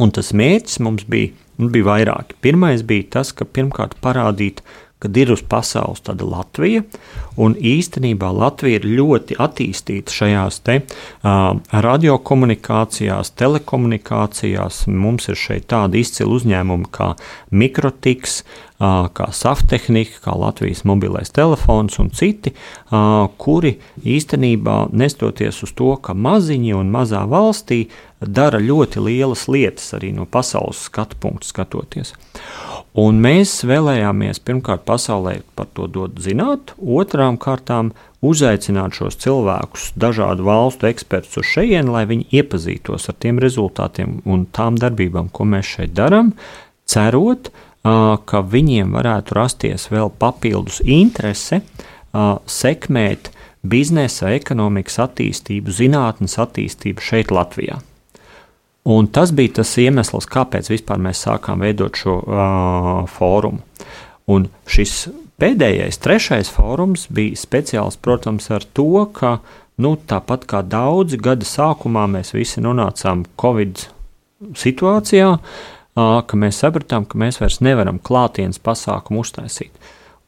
Un tas mērķis mums bija, mums bija vairāki. Pirmais bija tas, ka pirmkārt parādīt, kad ir uz pasaules tāda Latvija, un īstenībā Latvija ir ļoti attīstīta šajās te uh, radiokomunikācijās, telekomunikācijās. Mums ir šeit tādi izcili uzņēmumi kā Mikrotiks, uh, kā Saftehnika, kā Latvijas mobilais telefons un citi, uh, kuri īstenībā nestoties uz to, ka maziņi un mazā valstī dara ļoti lielas lietas arī no pasaules skatu punktu skatoties. Un mēs vēlējāmies pirmkārt pasaulē par to dot zināt, otrām kārtām uzaicināt šos cilvēkus, dažādu valstu ekspertus uz šejienu, lai viņi iepazītos ar tiem rezultātiem un tām darbībām, ko mēs šeit darām, cerot, ka viņiem varētu rasties vēl papildus interese sekmēt biznesa, ekonomikas attīstību, zinātnes attīstību šeit, Latvijā. Un tas bija tas iemesls, kāpēc mēs sākām veidot šo uh, fórumu. Un šis pēdējais, trešais fórums bija speciāls, protams, ar to, ka nu, tāpat kā daudzi gada sākumā mēs visi nonācām Covid situācijā, uh, ka mēs sapratām, ka mēs vairs nevaram klātienes pasākumu uztaisīt.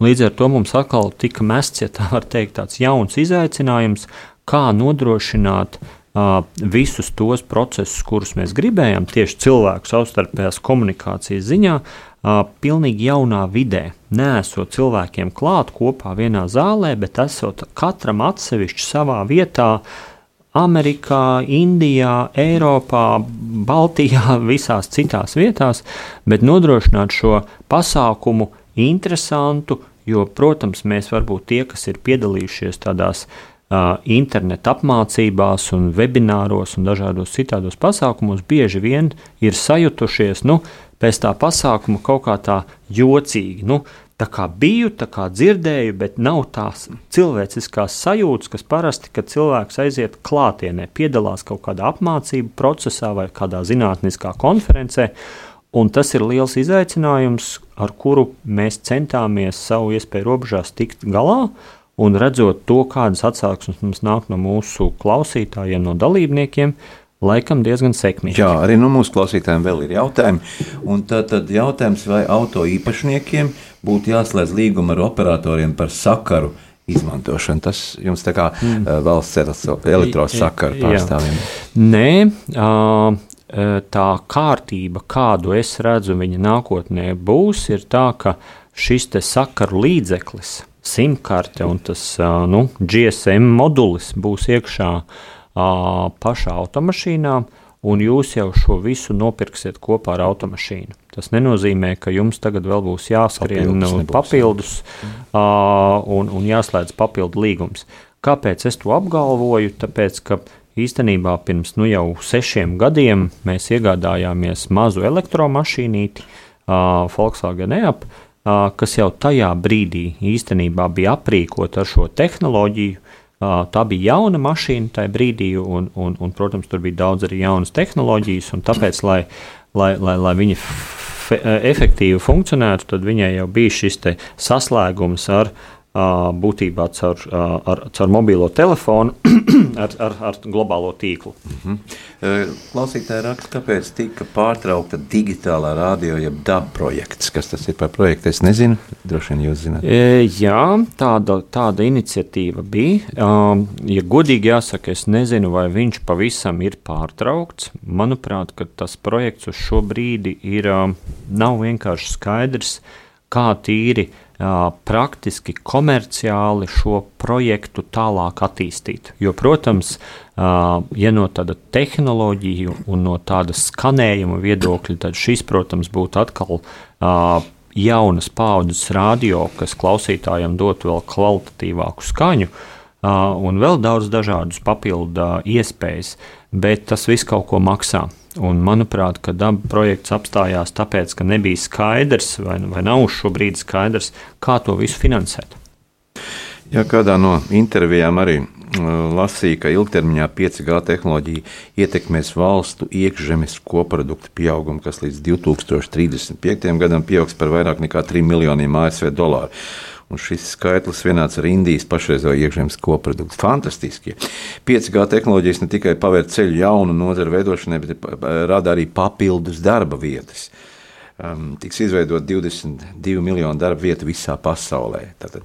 Līdz ar to mums atkal tika mests, ja tā var teikt, tāds jauns izaicinājums, kā nodrošināt uh, visus tos procesus, kurus mēs gribējām, tieši cilvēku savstarpējās komunikācijas ziņā, pilnīgi jaunā vidē. Nesot cilvēkiem klāt kopā vienā zālē, bet esot katram atsevišķi savā vietā. Amerikā, Indijā, Eiropā, Baltijā, visās citās vietās, bet nodrošināt šo pasākumu interesantu, jo, protams, mēs varbūt tie, kas ir piedalījušies tādās uh, interneta apmācībās, un webināros un dažādos citādos pasākumos bieži vien ir sajutušies nu, pēc tā pasākuma kaut kā tā jocīgi. Nu, tā kā biju, tā kā dzirdēju, bet nav tās cilvēciskās sajūtas, kas parasti, kad cilvēks aiziet klātienē, piedalās kaut kādā apmācību procesā vai kādā zinātniskā konferencē. Un tas ir liels izaicinājums, ar kuru mēs centāmies savu iespēju robežās tikt galā. Un redzot to, kādas atsauksmes mums nāk no mūsu klausītājiem, no dalībniekiem, laikam diezgan sekmīgi. Jā, arī no mūsu klausītājiem vēl ir jautājumi. Un tad, tad jautājums, vai auto īpašniekiem būtu jāslēdz līguma ar operatoriem par sakaru izmantošanu. Tas jums tā kā mm. valsts elektrosakaru pārstāvjiem. Nē, tā kārtība, kādu es redzu viņa nākotnē būs, ir tā, ka šis sakaru līdzeklis – simkarte un tas nu, GSM modulis būs iekšā pašā automašīnā, un jūs jau šo visu nopirksiet kopā ar automašīnu. Tas nenozīmē, ka jums tagad vēl būs jāskrien papildus, papildus uh, un, un jāslēdz papildu līgums. Kāpēc es to apgalvoju? Tāpēc, ka īstenībā pirms nu, jau sešiem gadiem mēs iegādājāmies mazu elektromašīnīti, uh, Volkswagen EAP, uh, kas jau tajā brīdī īstenībā bija aprīkota ar šo tehnoloģiju. Tā bija jauna mašīna tajā brīdī, un, un, un, protams, tur bija daudz arī jaunas tehnoloģijas. Tāpēc, lai, lai, lai, lai viņi efektīvi funkcionētu, tad viņai jau bija šis saslēgums ar būtībā caur, ar, caur mobilo telefonu, ar, ar, ar globālo tīklu. -hmm. Klausītāji raksta, kāpēc tika pārtraukta digitālā radio, jeb DAB projekts. Kas tas ir par projektu? Es nezinu, droši vien jūs zināt. E, jā, tāda, tāda iniciatīva bija. Ja godīgi jāsaka, es nezinu, vai viņš pavisam ir pārtraukts. Manuprāt, tas projekts uz šo brīdi ir, nav vienkārši skaidrs, kā tīri praktiski, komerciāli šo projektu tālāk attīstīt. Jo, protams, ja no tāda tehnoloģija un no tāda skanējuma viedokļa, tad šis, protams, būtu atkal jaunas paudzes radio, kas klausītājiem dotu vēl kvalitatīvāku skaņu. Un vēl daudz dažādus papildu iespējas, bet tas viss kaut ko maksā. Un, manuprāt, ka daba projekts apstājās tāpēc, ka nebija skaidrs, vai, vai nav šobrīd skaidrs, kā to visu finansēt. Jā, kādā no intervijām arī lasīja, ka ilgtermiņā 5G tehnoloģija ietekmēs valstu iekšzemes koprodukta pieaugumu, kas līdz 2035. gadam pieaugs par vairāk nekā 3 miljoniem ASV dolāru. Un šis skaitlis vienāds ar Indijas pašreizējo iekšzemes koproduktu. Fantastiski. 5G tehnoloģijas ne tikai pavēr ceļu jaunu nozaru veidošanai, bet rada arī papildus darba vietas. Um, tiks izveidot 22 miljonu darba vietu visā pasaulē, tātad,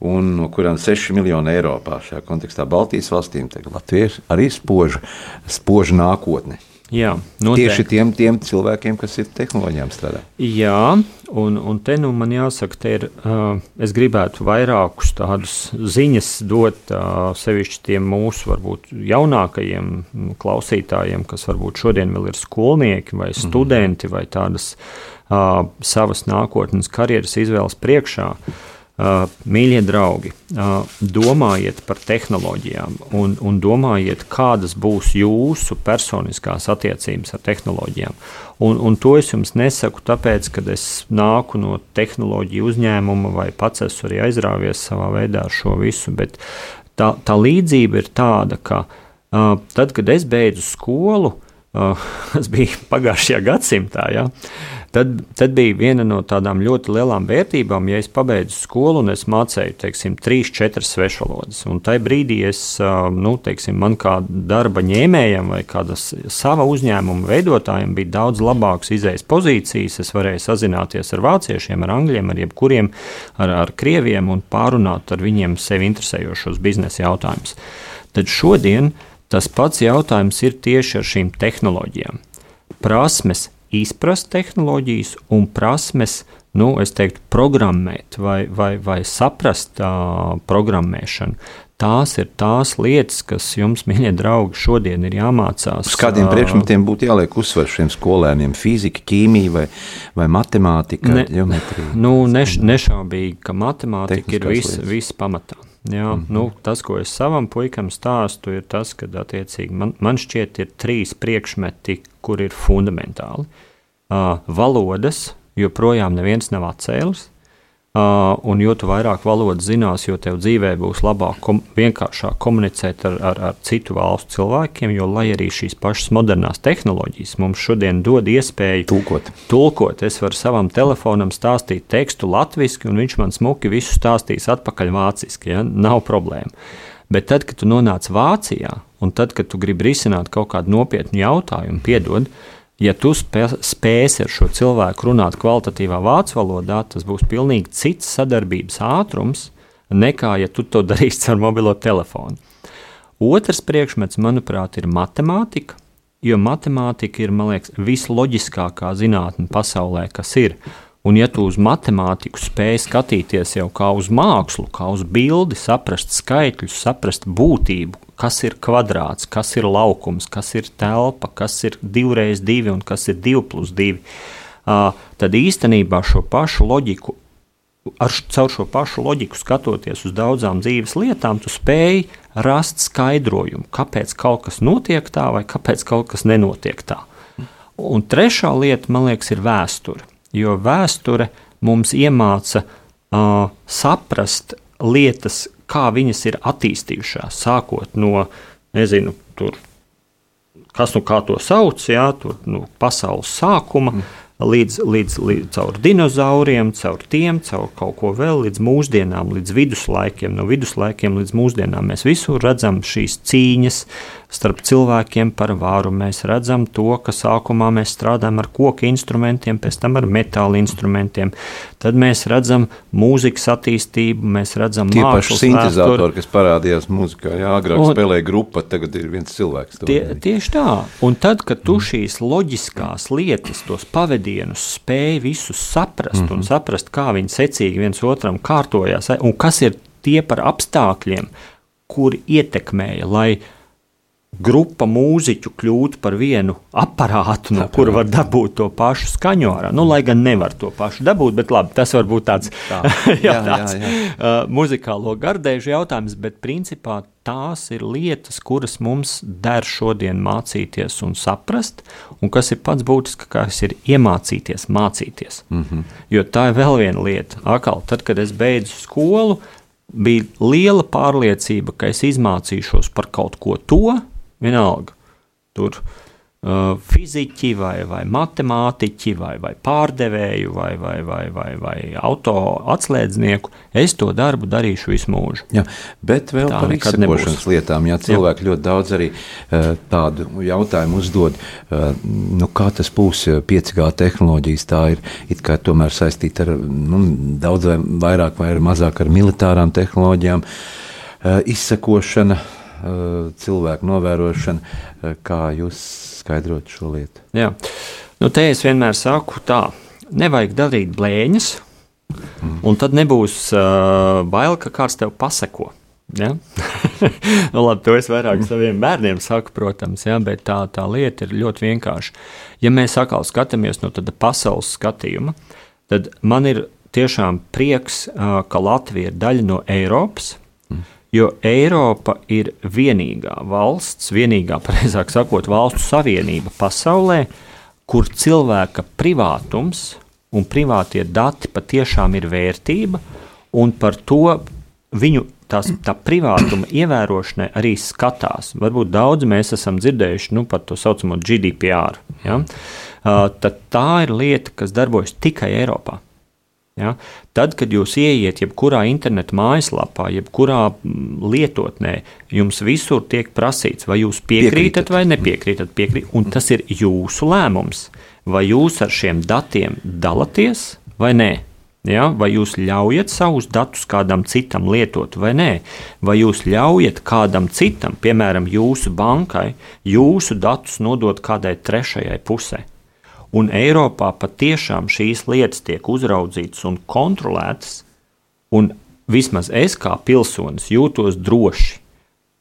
un no kurām 6 miljoni Eiropā. Šajā kontekstā Baltijas valstīm Latvijas arī spoža, spoža nākotne. Jā, noteikti. Tieši tiem, tiem cilvēkiem, kas ir tehnoloģijām strādā. Jā, un, un te nu man jāsaka, te ir, uh, es gribētu vairākus tādus ziņas dot uh, sevišķi tiem mūsu varbūt jaunākajiem klausītājiem, kas varbūt šodien vēl ir skolnieki vai mhm. studenti mm -hmm. vai tādas uh, savas nākotnes karjeras izvēles priekšā. Uh, Uh, mīļie draugi, uh, domājiet par tehnoloģijām un, un domājiet, kādas būs jūsu personiskās attiecības ar tehnoloģijām. Un, un to es jums nesaku tāpēc, ka es nāku no tehnoloģiju uzņēmuma vai pats esmu arī aizrāvies savā veidā ar šo visu, bet tā, tā līdzība ir tāda, ka uh, tad, kad es beidzu skolu, uh, tas bija pagājušajā gadsimtā, ja, uh, Tad, tad bija viena no tādām ļoti lielām vērtībām, ja es pabeidzu skolu un es mācīju, teiksim, trīs, četras svešvalodas. Un tajā brīdī es, nu, teiksim, man kā darba ņēmējam vai kādas sava uzņēmuma veidotājiem bija daudz labākas izējas pozīcijas. Es varēju sazināties ar vāciešiem, ar angļiem, ar jebkuriem, ar, ar krieviem un pārunāt ar viņiem sevi interesējošos biznesa jautājumus. Tad šodien tas pats jautājums ir tieši ar šīm tehnoloģijām. Prasmes izprast tehnoloģijas un prasmes, nu, es teiktu, programmēt vai, vai, vai saprast uh, programmēšanu. Tās ir tās lietas, kas jums, mīļie draugi, šodien ir jāmācās. Uz kādiem priekšmetiem būtu jāliek uzsvers šiem skolēniem? Fizika, ķīmija vai, vai matemātika, ne, geometrija? Nu, neš, nešaubīgi, ka matemātika ir viss vis pamatā. Jā, mm -hmm. nu, tas, ko es savam puikam stāstu, ir tas, ka man, man šķiet, ir trīs priekšmeti, kur ir fundamentāli. Uh, valodas joprojām neviens nav atcēlis. Uh, un jo vairāk valodas zinās, jo tev dzīvē būs labāk, kom, vienkāršāk komunicēt ar, ar, ar citu valstu cilvēkiem. Jo, lai arī šīs pašas modernās tehnoloģijas mums šodien dod iespēju tulkot, tulkot es varu savam telefonam stāstīt tekstu latviešu, un viņš man smuki visu stāstīs atpakaļ vāciski. Ja? Nav problēma. Bet tad, kad tu nonāc Vācijā, un tad, kad tu gribi risināt kaut kādu nopietnu jautājumu, piedod, uh, ja tu spē, spēsi ar šo cilvēku runāt kvalitatīvā vācu valodā, tas būs pilnīgi cits sadarbības ātrums nekā, ja tu to darīsi ar mobilo telefonu. Otrs priekšmets, manuprāt, ir matemātika, jo matemātika ir, liekas, visloģiskākā zinātne pasaulē, kas ir. Un, ja tu uz matemātiku spēj skatīties jau kā uz mākslu, kā uz bildi, saprast skaitļus, saprast būtību, kas ir kvadrāts, kas ir laukums, kas ir telpa, kas ir divreiz divi un kas ir divi plus divi, uh, tad īstenībā šo pašu loģiku. Ar caur šo pašu loģiku skatoties uz daudzām dzīves lietām, tu spēj rast skaidrojumu, kāpēc kaut kas notiek tā vai kāpēc kaut kas nenotiek tā. Un trešā lieta, man liekas, ir vēsture jo vēsture mums iemāca uh, saprast lietas, kā viņas ir attīstījušās, sākot no, nezinu, tur, kas nu kā to sauc, jā, tur, nu, pasaules sākuma. Mm. līdz, līdz, līdz caur dinozauriem, caur tiem, caur kaut ko vēl, līdz mūsdienām, līdz viduslaikiem, no viduslaikiem līdz mūsdienām. Mēs visur redzam šīs cīņas starp cilvēkiem par vāru. Mēs redzam to, ka sākumā mēs strādājam ar koku instrumentiem, pēc tam ar metāla instrumentiem. Tad mēs redzam mūzikas attīstību, mēs redzam tie paši sintēzatori, kas parādījās mūzikā. Jā, agrāk un, spēlēja grupa, tagad ir viens cilvēks. Tie, tieši tā. Un tad, kad tu šīs loģiskās lietas, tos pavadienus spēj visus saprast mm -hmm. un mhm. saprast, kā viņi secīgi viens otram kārtojās, un kas ir tie par apstākļiem, kuri ietekmēja, lai grupa mūziķu kļūt par vienu aparātu, no kura var dabūt to pašu skaņu. Nu, lai gan nevar to pašu dabūt, bet labi, tas var būt tāds, tā. jā, jā, tāds jā, jā. Uh, muzikālo gardēžu jautājums, bet principā tās ir lietas, kuras mums der šodien mācīties un saprast, un kas ir pats būtiskākais, ir iemācīties mācīties. Mm -hmm. Jo tā ir vēl viena lieta. Akal, tad, kad es beidzu skolu, bija liela pārliecība, ka es izmācīšos par kaut ko to, vienalga. Tur uh, fiziķi, vai, vai matemātiķi, vai, vai pārdevēju, vai, vai, vai, vai, vai auto atslēdznieku. Es to darbu darīšu visu mūžu. Jā, bet vēl Tā par izsakošanas lietām. Jā, cilvēki jā. ļoti daudz arī uh, tādu jautājumu uzdod. Uh, nu, kā tas būs 5G tehnoloģijas? Tā ir it kā tomēr saistīta ar nu, daudz vai vairāk vai mazāk ar militārām tehnoloģijām. Uh, izsakošana, uh, cilvēku novērošana. Eh, kā jūs skaidrot šo lietu? Jā. Nu, te es vienmēr saku, tā nevajag darīt blēņas, mm. un tad nebūs uh, bail, ka kāds tev paseko. Ja? nu, labi, to es vairāk saviem bērniem saku, protams, ja? bet tā, tā lieta ir ļoti vienkārša. Ja mēs atkal skatāmies no tāda pasaules skatījuma, tad man ir tiešām prieks, ka Latvija ir daļa no Eiropas. Jo Eiropa ir vienīgā valsts, vienīgā, precīzāk sakot, valstu savienība pasaulē, kur cilvēka privātums un privātie dati patiešām ir vērtība, un par to viņu tās, tā privātuma ievērošanai arī skatās. Varbūt daudz mēs esam dzirdējuši nu, par to saucamo GDPR. Ja? Uh, tā ir lieta, kas darbojas tikai Eiropā. Ja? Tad, kad jūs ieiet jebkurā interneta mājaslapā, jebkurā mm, lietotnē, jums visur tiek prasīts, vai jūs piekrītat, piekrītat. vai nepiekrītat. Piekrīt, un tas ir jūsu lēmums. Vai jūs ar šiem datiem dalāties vai nē? Ja? Vai jūs ļaujat savus datus kādam citam lietot vai nē? Vai jūs ļaujat kādam citam, piemēram, jūsu bankai, jūsu datus nodot kādai trešajai pusē? Un Eiropā patiešām šīs lietas tiek uzraudzītas un kontrolētas, un vismaz es kā pilsonis jūtos droši.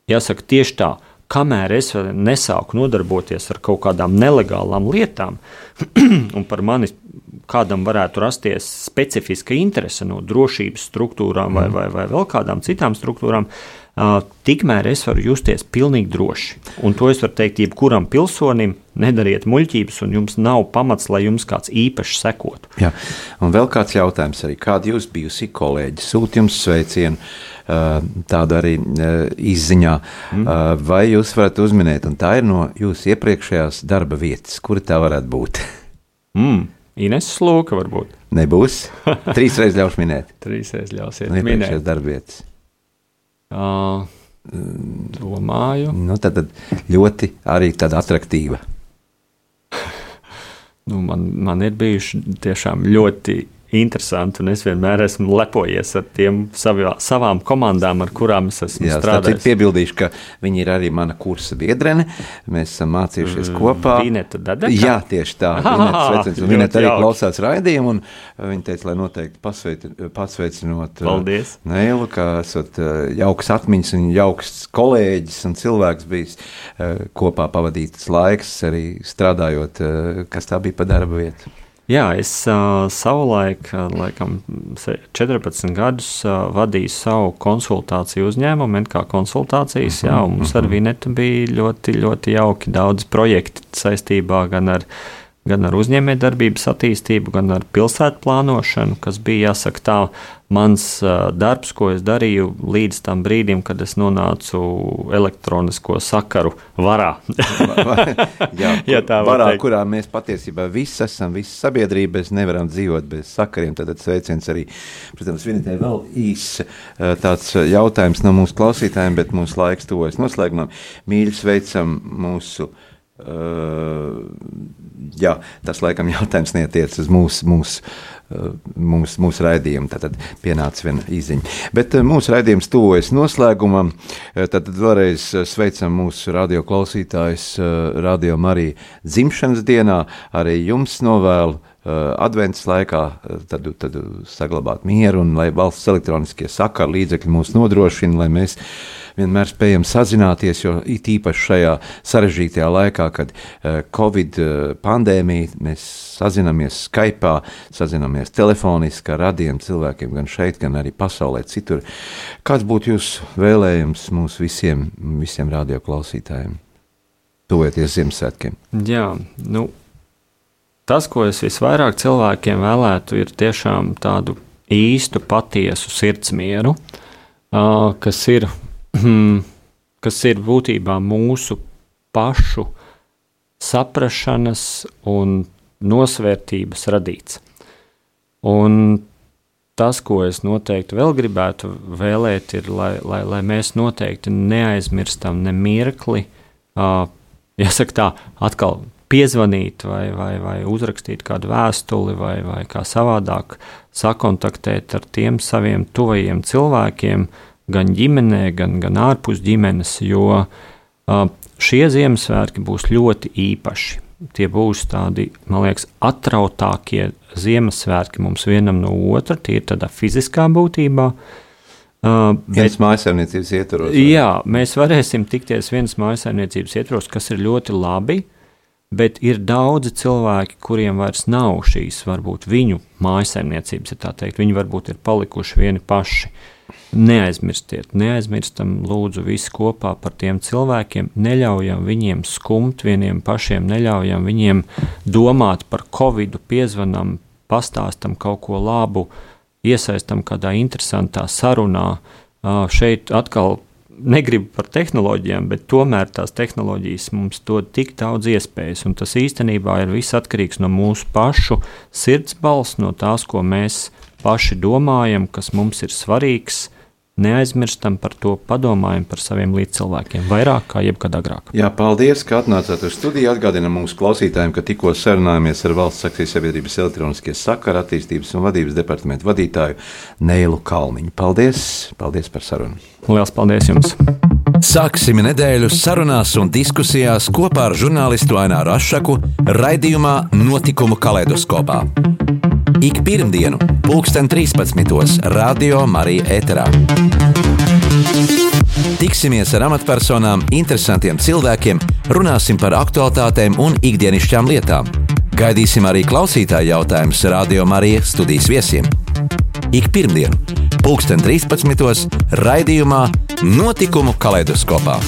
Jāsaka, tieši tā, kamēr es nesāku nodarboties ar kaut kādām nelegālām lietām, un par mani kādam varētu rasties specifiska interese no drošības struktūrām vai, mm. vai, vai vēl kādām citām struktūrām, tikmēr es varu justies pilnīgi droši. Un to es varu teikt jebkuram pilsonim, nedariet muļķības, un jums nav pamats, lai jums kāds īpašs sekotu. Jā. Un vēl kāds jautājums arī, kāda jūs bijusi kolēģi, sūt jums sveicienu, tādu arī izziņā, mm. vai jūs varat uzminēt, un tā ir no jūsu iepriekšējās darba vietas, kura tā varētu būt? mm. Ines Lūka varbūt. Nebūs. Trīs reizes ļaušu minēt. Trīs reizes ļausiet minēt. Iepriekšējās darba vietas. Uh, domāju. Nu, tad, tad ļoti arī tāda attraktīva. Nu, man, man ir bijuši tiešām ļoti interesanti, es vienmēr esmu lepojies ar tiem savā, savām komandām, ar kurām es esmu Jā, strādājis. Piebildīšu, ka viņi ir arī mana kursa biedrene. Mēs esam mācījušies mm, kopā. Vineta Dadeka? Jā, tieši tā. Viņa arī klausās raidījumu, un viņa teica, lai noteikti pasveic, pasveicinot uh, Paldies. Neilu, ka esat uh, jauks atmiņas un jauks kolēģis un cilvēks bijis uh, kopā pavadītas laiks, arī strādājot, kas tā bija pa darba vietu. Jā, es uh, savulaik, laikam, 14 gadus uh, vadīju savu konsultāciju uzņēmumu, kā konsultācijas. Jā, mums ar mhm. Vinetu bija ļoti, ļoti jauki daudz projekti saistībā gan ar gan ar uzņēmējdarbības attīstību, gan ar pilsētu plānošanu, kas bija jāsaka tā mans darbs, ko es darīju līdz tam brīdim, kad es nonācu elektronisko sakaru varā. Jā, ja tā varā, teikt. kurā mēs patiesībā visi esam, visa sabiedrība, mēs nevaram dzīvot bez sakariem. Tad sveiciens arī, protams, Vinitē vēl īs tāds jautājums no mūsu klausītājiem, bet mūsu laiks tuvojas noslēgumam. Mīļi sveicam mūsu Uh, jā, tas laikam jautājums netiec uz mūsu, mūsu, uh, mūsu, mūsu raidījumu. Tad pienāca viena īziņa. Bet uh, mūsu raidījums tuvojas noslēgumam. Tad vēlreiz sveicam mūsu radio klausītājus, radio Mariju dzimšanas dienā. Arī jums novēlu adventas laikā, tad, tad saglabāt mieru un lai valsts elektroniskie sakaru līdzekļi mūs nodrošina, lai mēs vienmēr spējam sazināties, jo it īpaši šajā sarežģītajā laikā, kad uh, Covid pandēmija, mēs sazināmies Skype, sazināmies telefoniski ar radiem cilvēkiem gan šeit, gan arī pasaulē citur. Kāds būtu jūsu vēlējums mums visiem, visiem radioklausītājiem? Tuvoties Ziemassvētkiem. Jā, nu, tas, ko es visvairāk cilvēkiem vēlētu, ir tiešām tādu īstu, patiesu sirdsmieru, kas ir Hmm. kas ir būtībā mūsu pašu saprašanas un nosvērtības radīts. Un tas, ko es noteikti vēl gribētu vēlēt, ir, lai, lai, lai mēs noteikti neaizmirstam ne mirkli, jāsaka tā, atkal piezvanīt vai, vai, vai uzrakstīt kādu vēstuli vai, vai kā savādāk sakontaktēt ar tiem saviem tuvajiem cilvēkiem, uh, gan ģimenē, gan, gan ārpus ģimenes, jo uh, šie Ziemassvētki būs ļoti īpaši. Tie būs tādi, man liekas, atrautākie Ziemassvētki mums vienam no otra, tie ir tādā fiziskā būtībā. Uh, viens mājsaimniecības ietvaros. Jā, mēs varēsim tikties vienas mājsaimniecības ietvaros, kas ir ļoti labi, bet ir daudzi cilvēki, kuriem vairs nav šīs, varbūt viņu mājsaimniecības, ja tā teikt, viņi varbūt ir palikuši vieni paši. Neaizmirstiet, neaizmirstam, lūdzu, visi kopā par tiem cilvēkiem. Neļaujam viņiem skumt vieniem pašiem, neļaujam viņiem domāt par covid, piezvanām, pastāstam kaut ko labu, iesaistam kādā interesantā sarunā. Šeit atkal negribu par tehnoloģijām, bet tomēr tās tehnoloģijas mums dod tik daudz iespējas, un tas īstenībā ir viss atkarīgs no mūsu pašu sirdsbalss, no tās, ko mēs paši domājam, kas mums ir svarīgs neaizmirstam par to, padomājam par saviem līdzcilvēkiem vairāk kā jebkad agrāk. Jā, paldies, ka atnācāt uz studiju. Atgādinām mūsu klausītājiem, ka tikko sarunājāmies ar Valsts akcijas sabiedrības elektroniskie sakara attīstības un vadības departamentu vadītāju Neilu Kalniņu. Paldies, paldies par sarunu. Lielas paldies jums! Sāksim nedēļu sarunās un diskusijās kopā ar žurnālistu Aināru Ašaku raidījumā Notikumu kaleidoskopā. Ik pirmdienu, pulksten 13. Radio Marija Eterā. Tiksimies ar amatpersonām, interesantiem cilvēkiem, runāsim par aktuālitātēm un ikdienišķām lietām. Gaidīsim arī klausītāju jautājumus Radio Marijas studijas viesiem. Ik pirmdienu, pulksten 13. raidījumā Notikumu kaleidoskopā.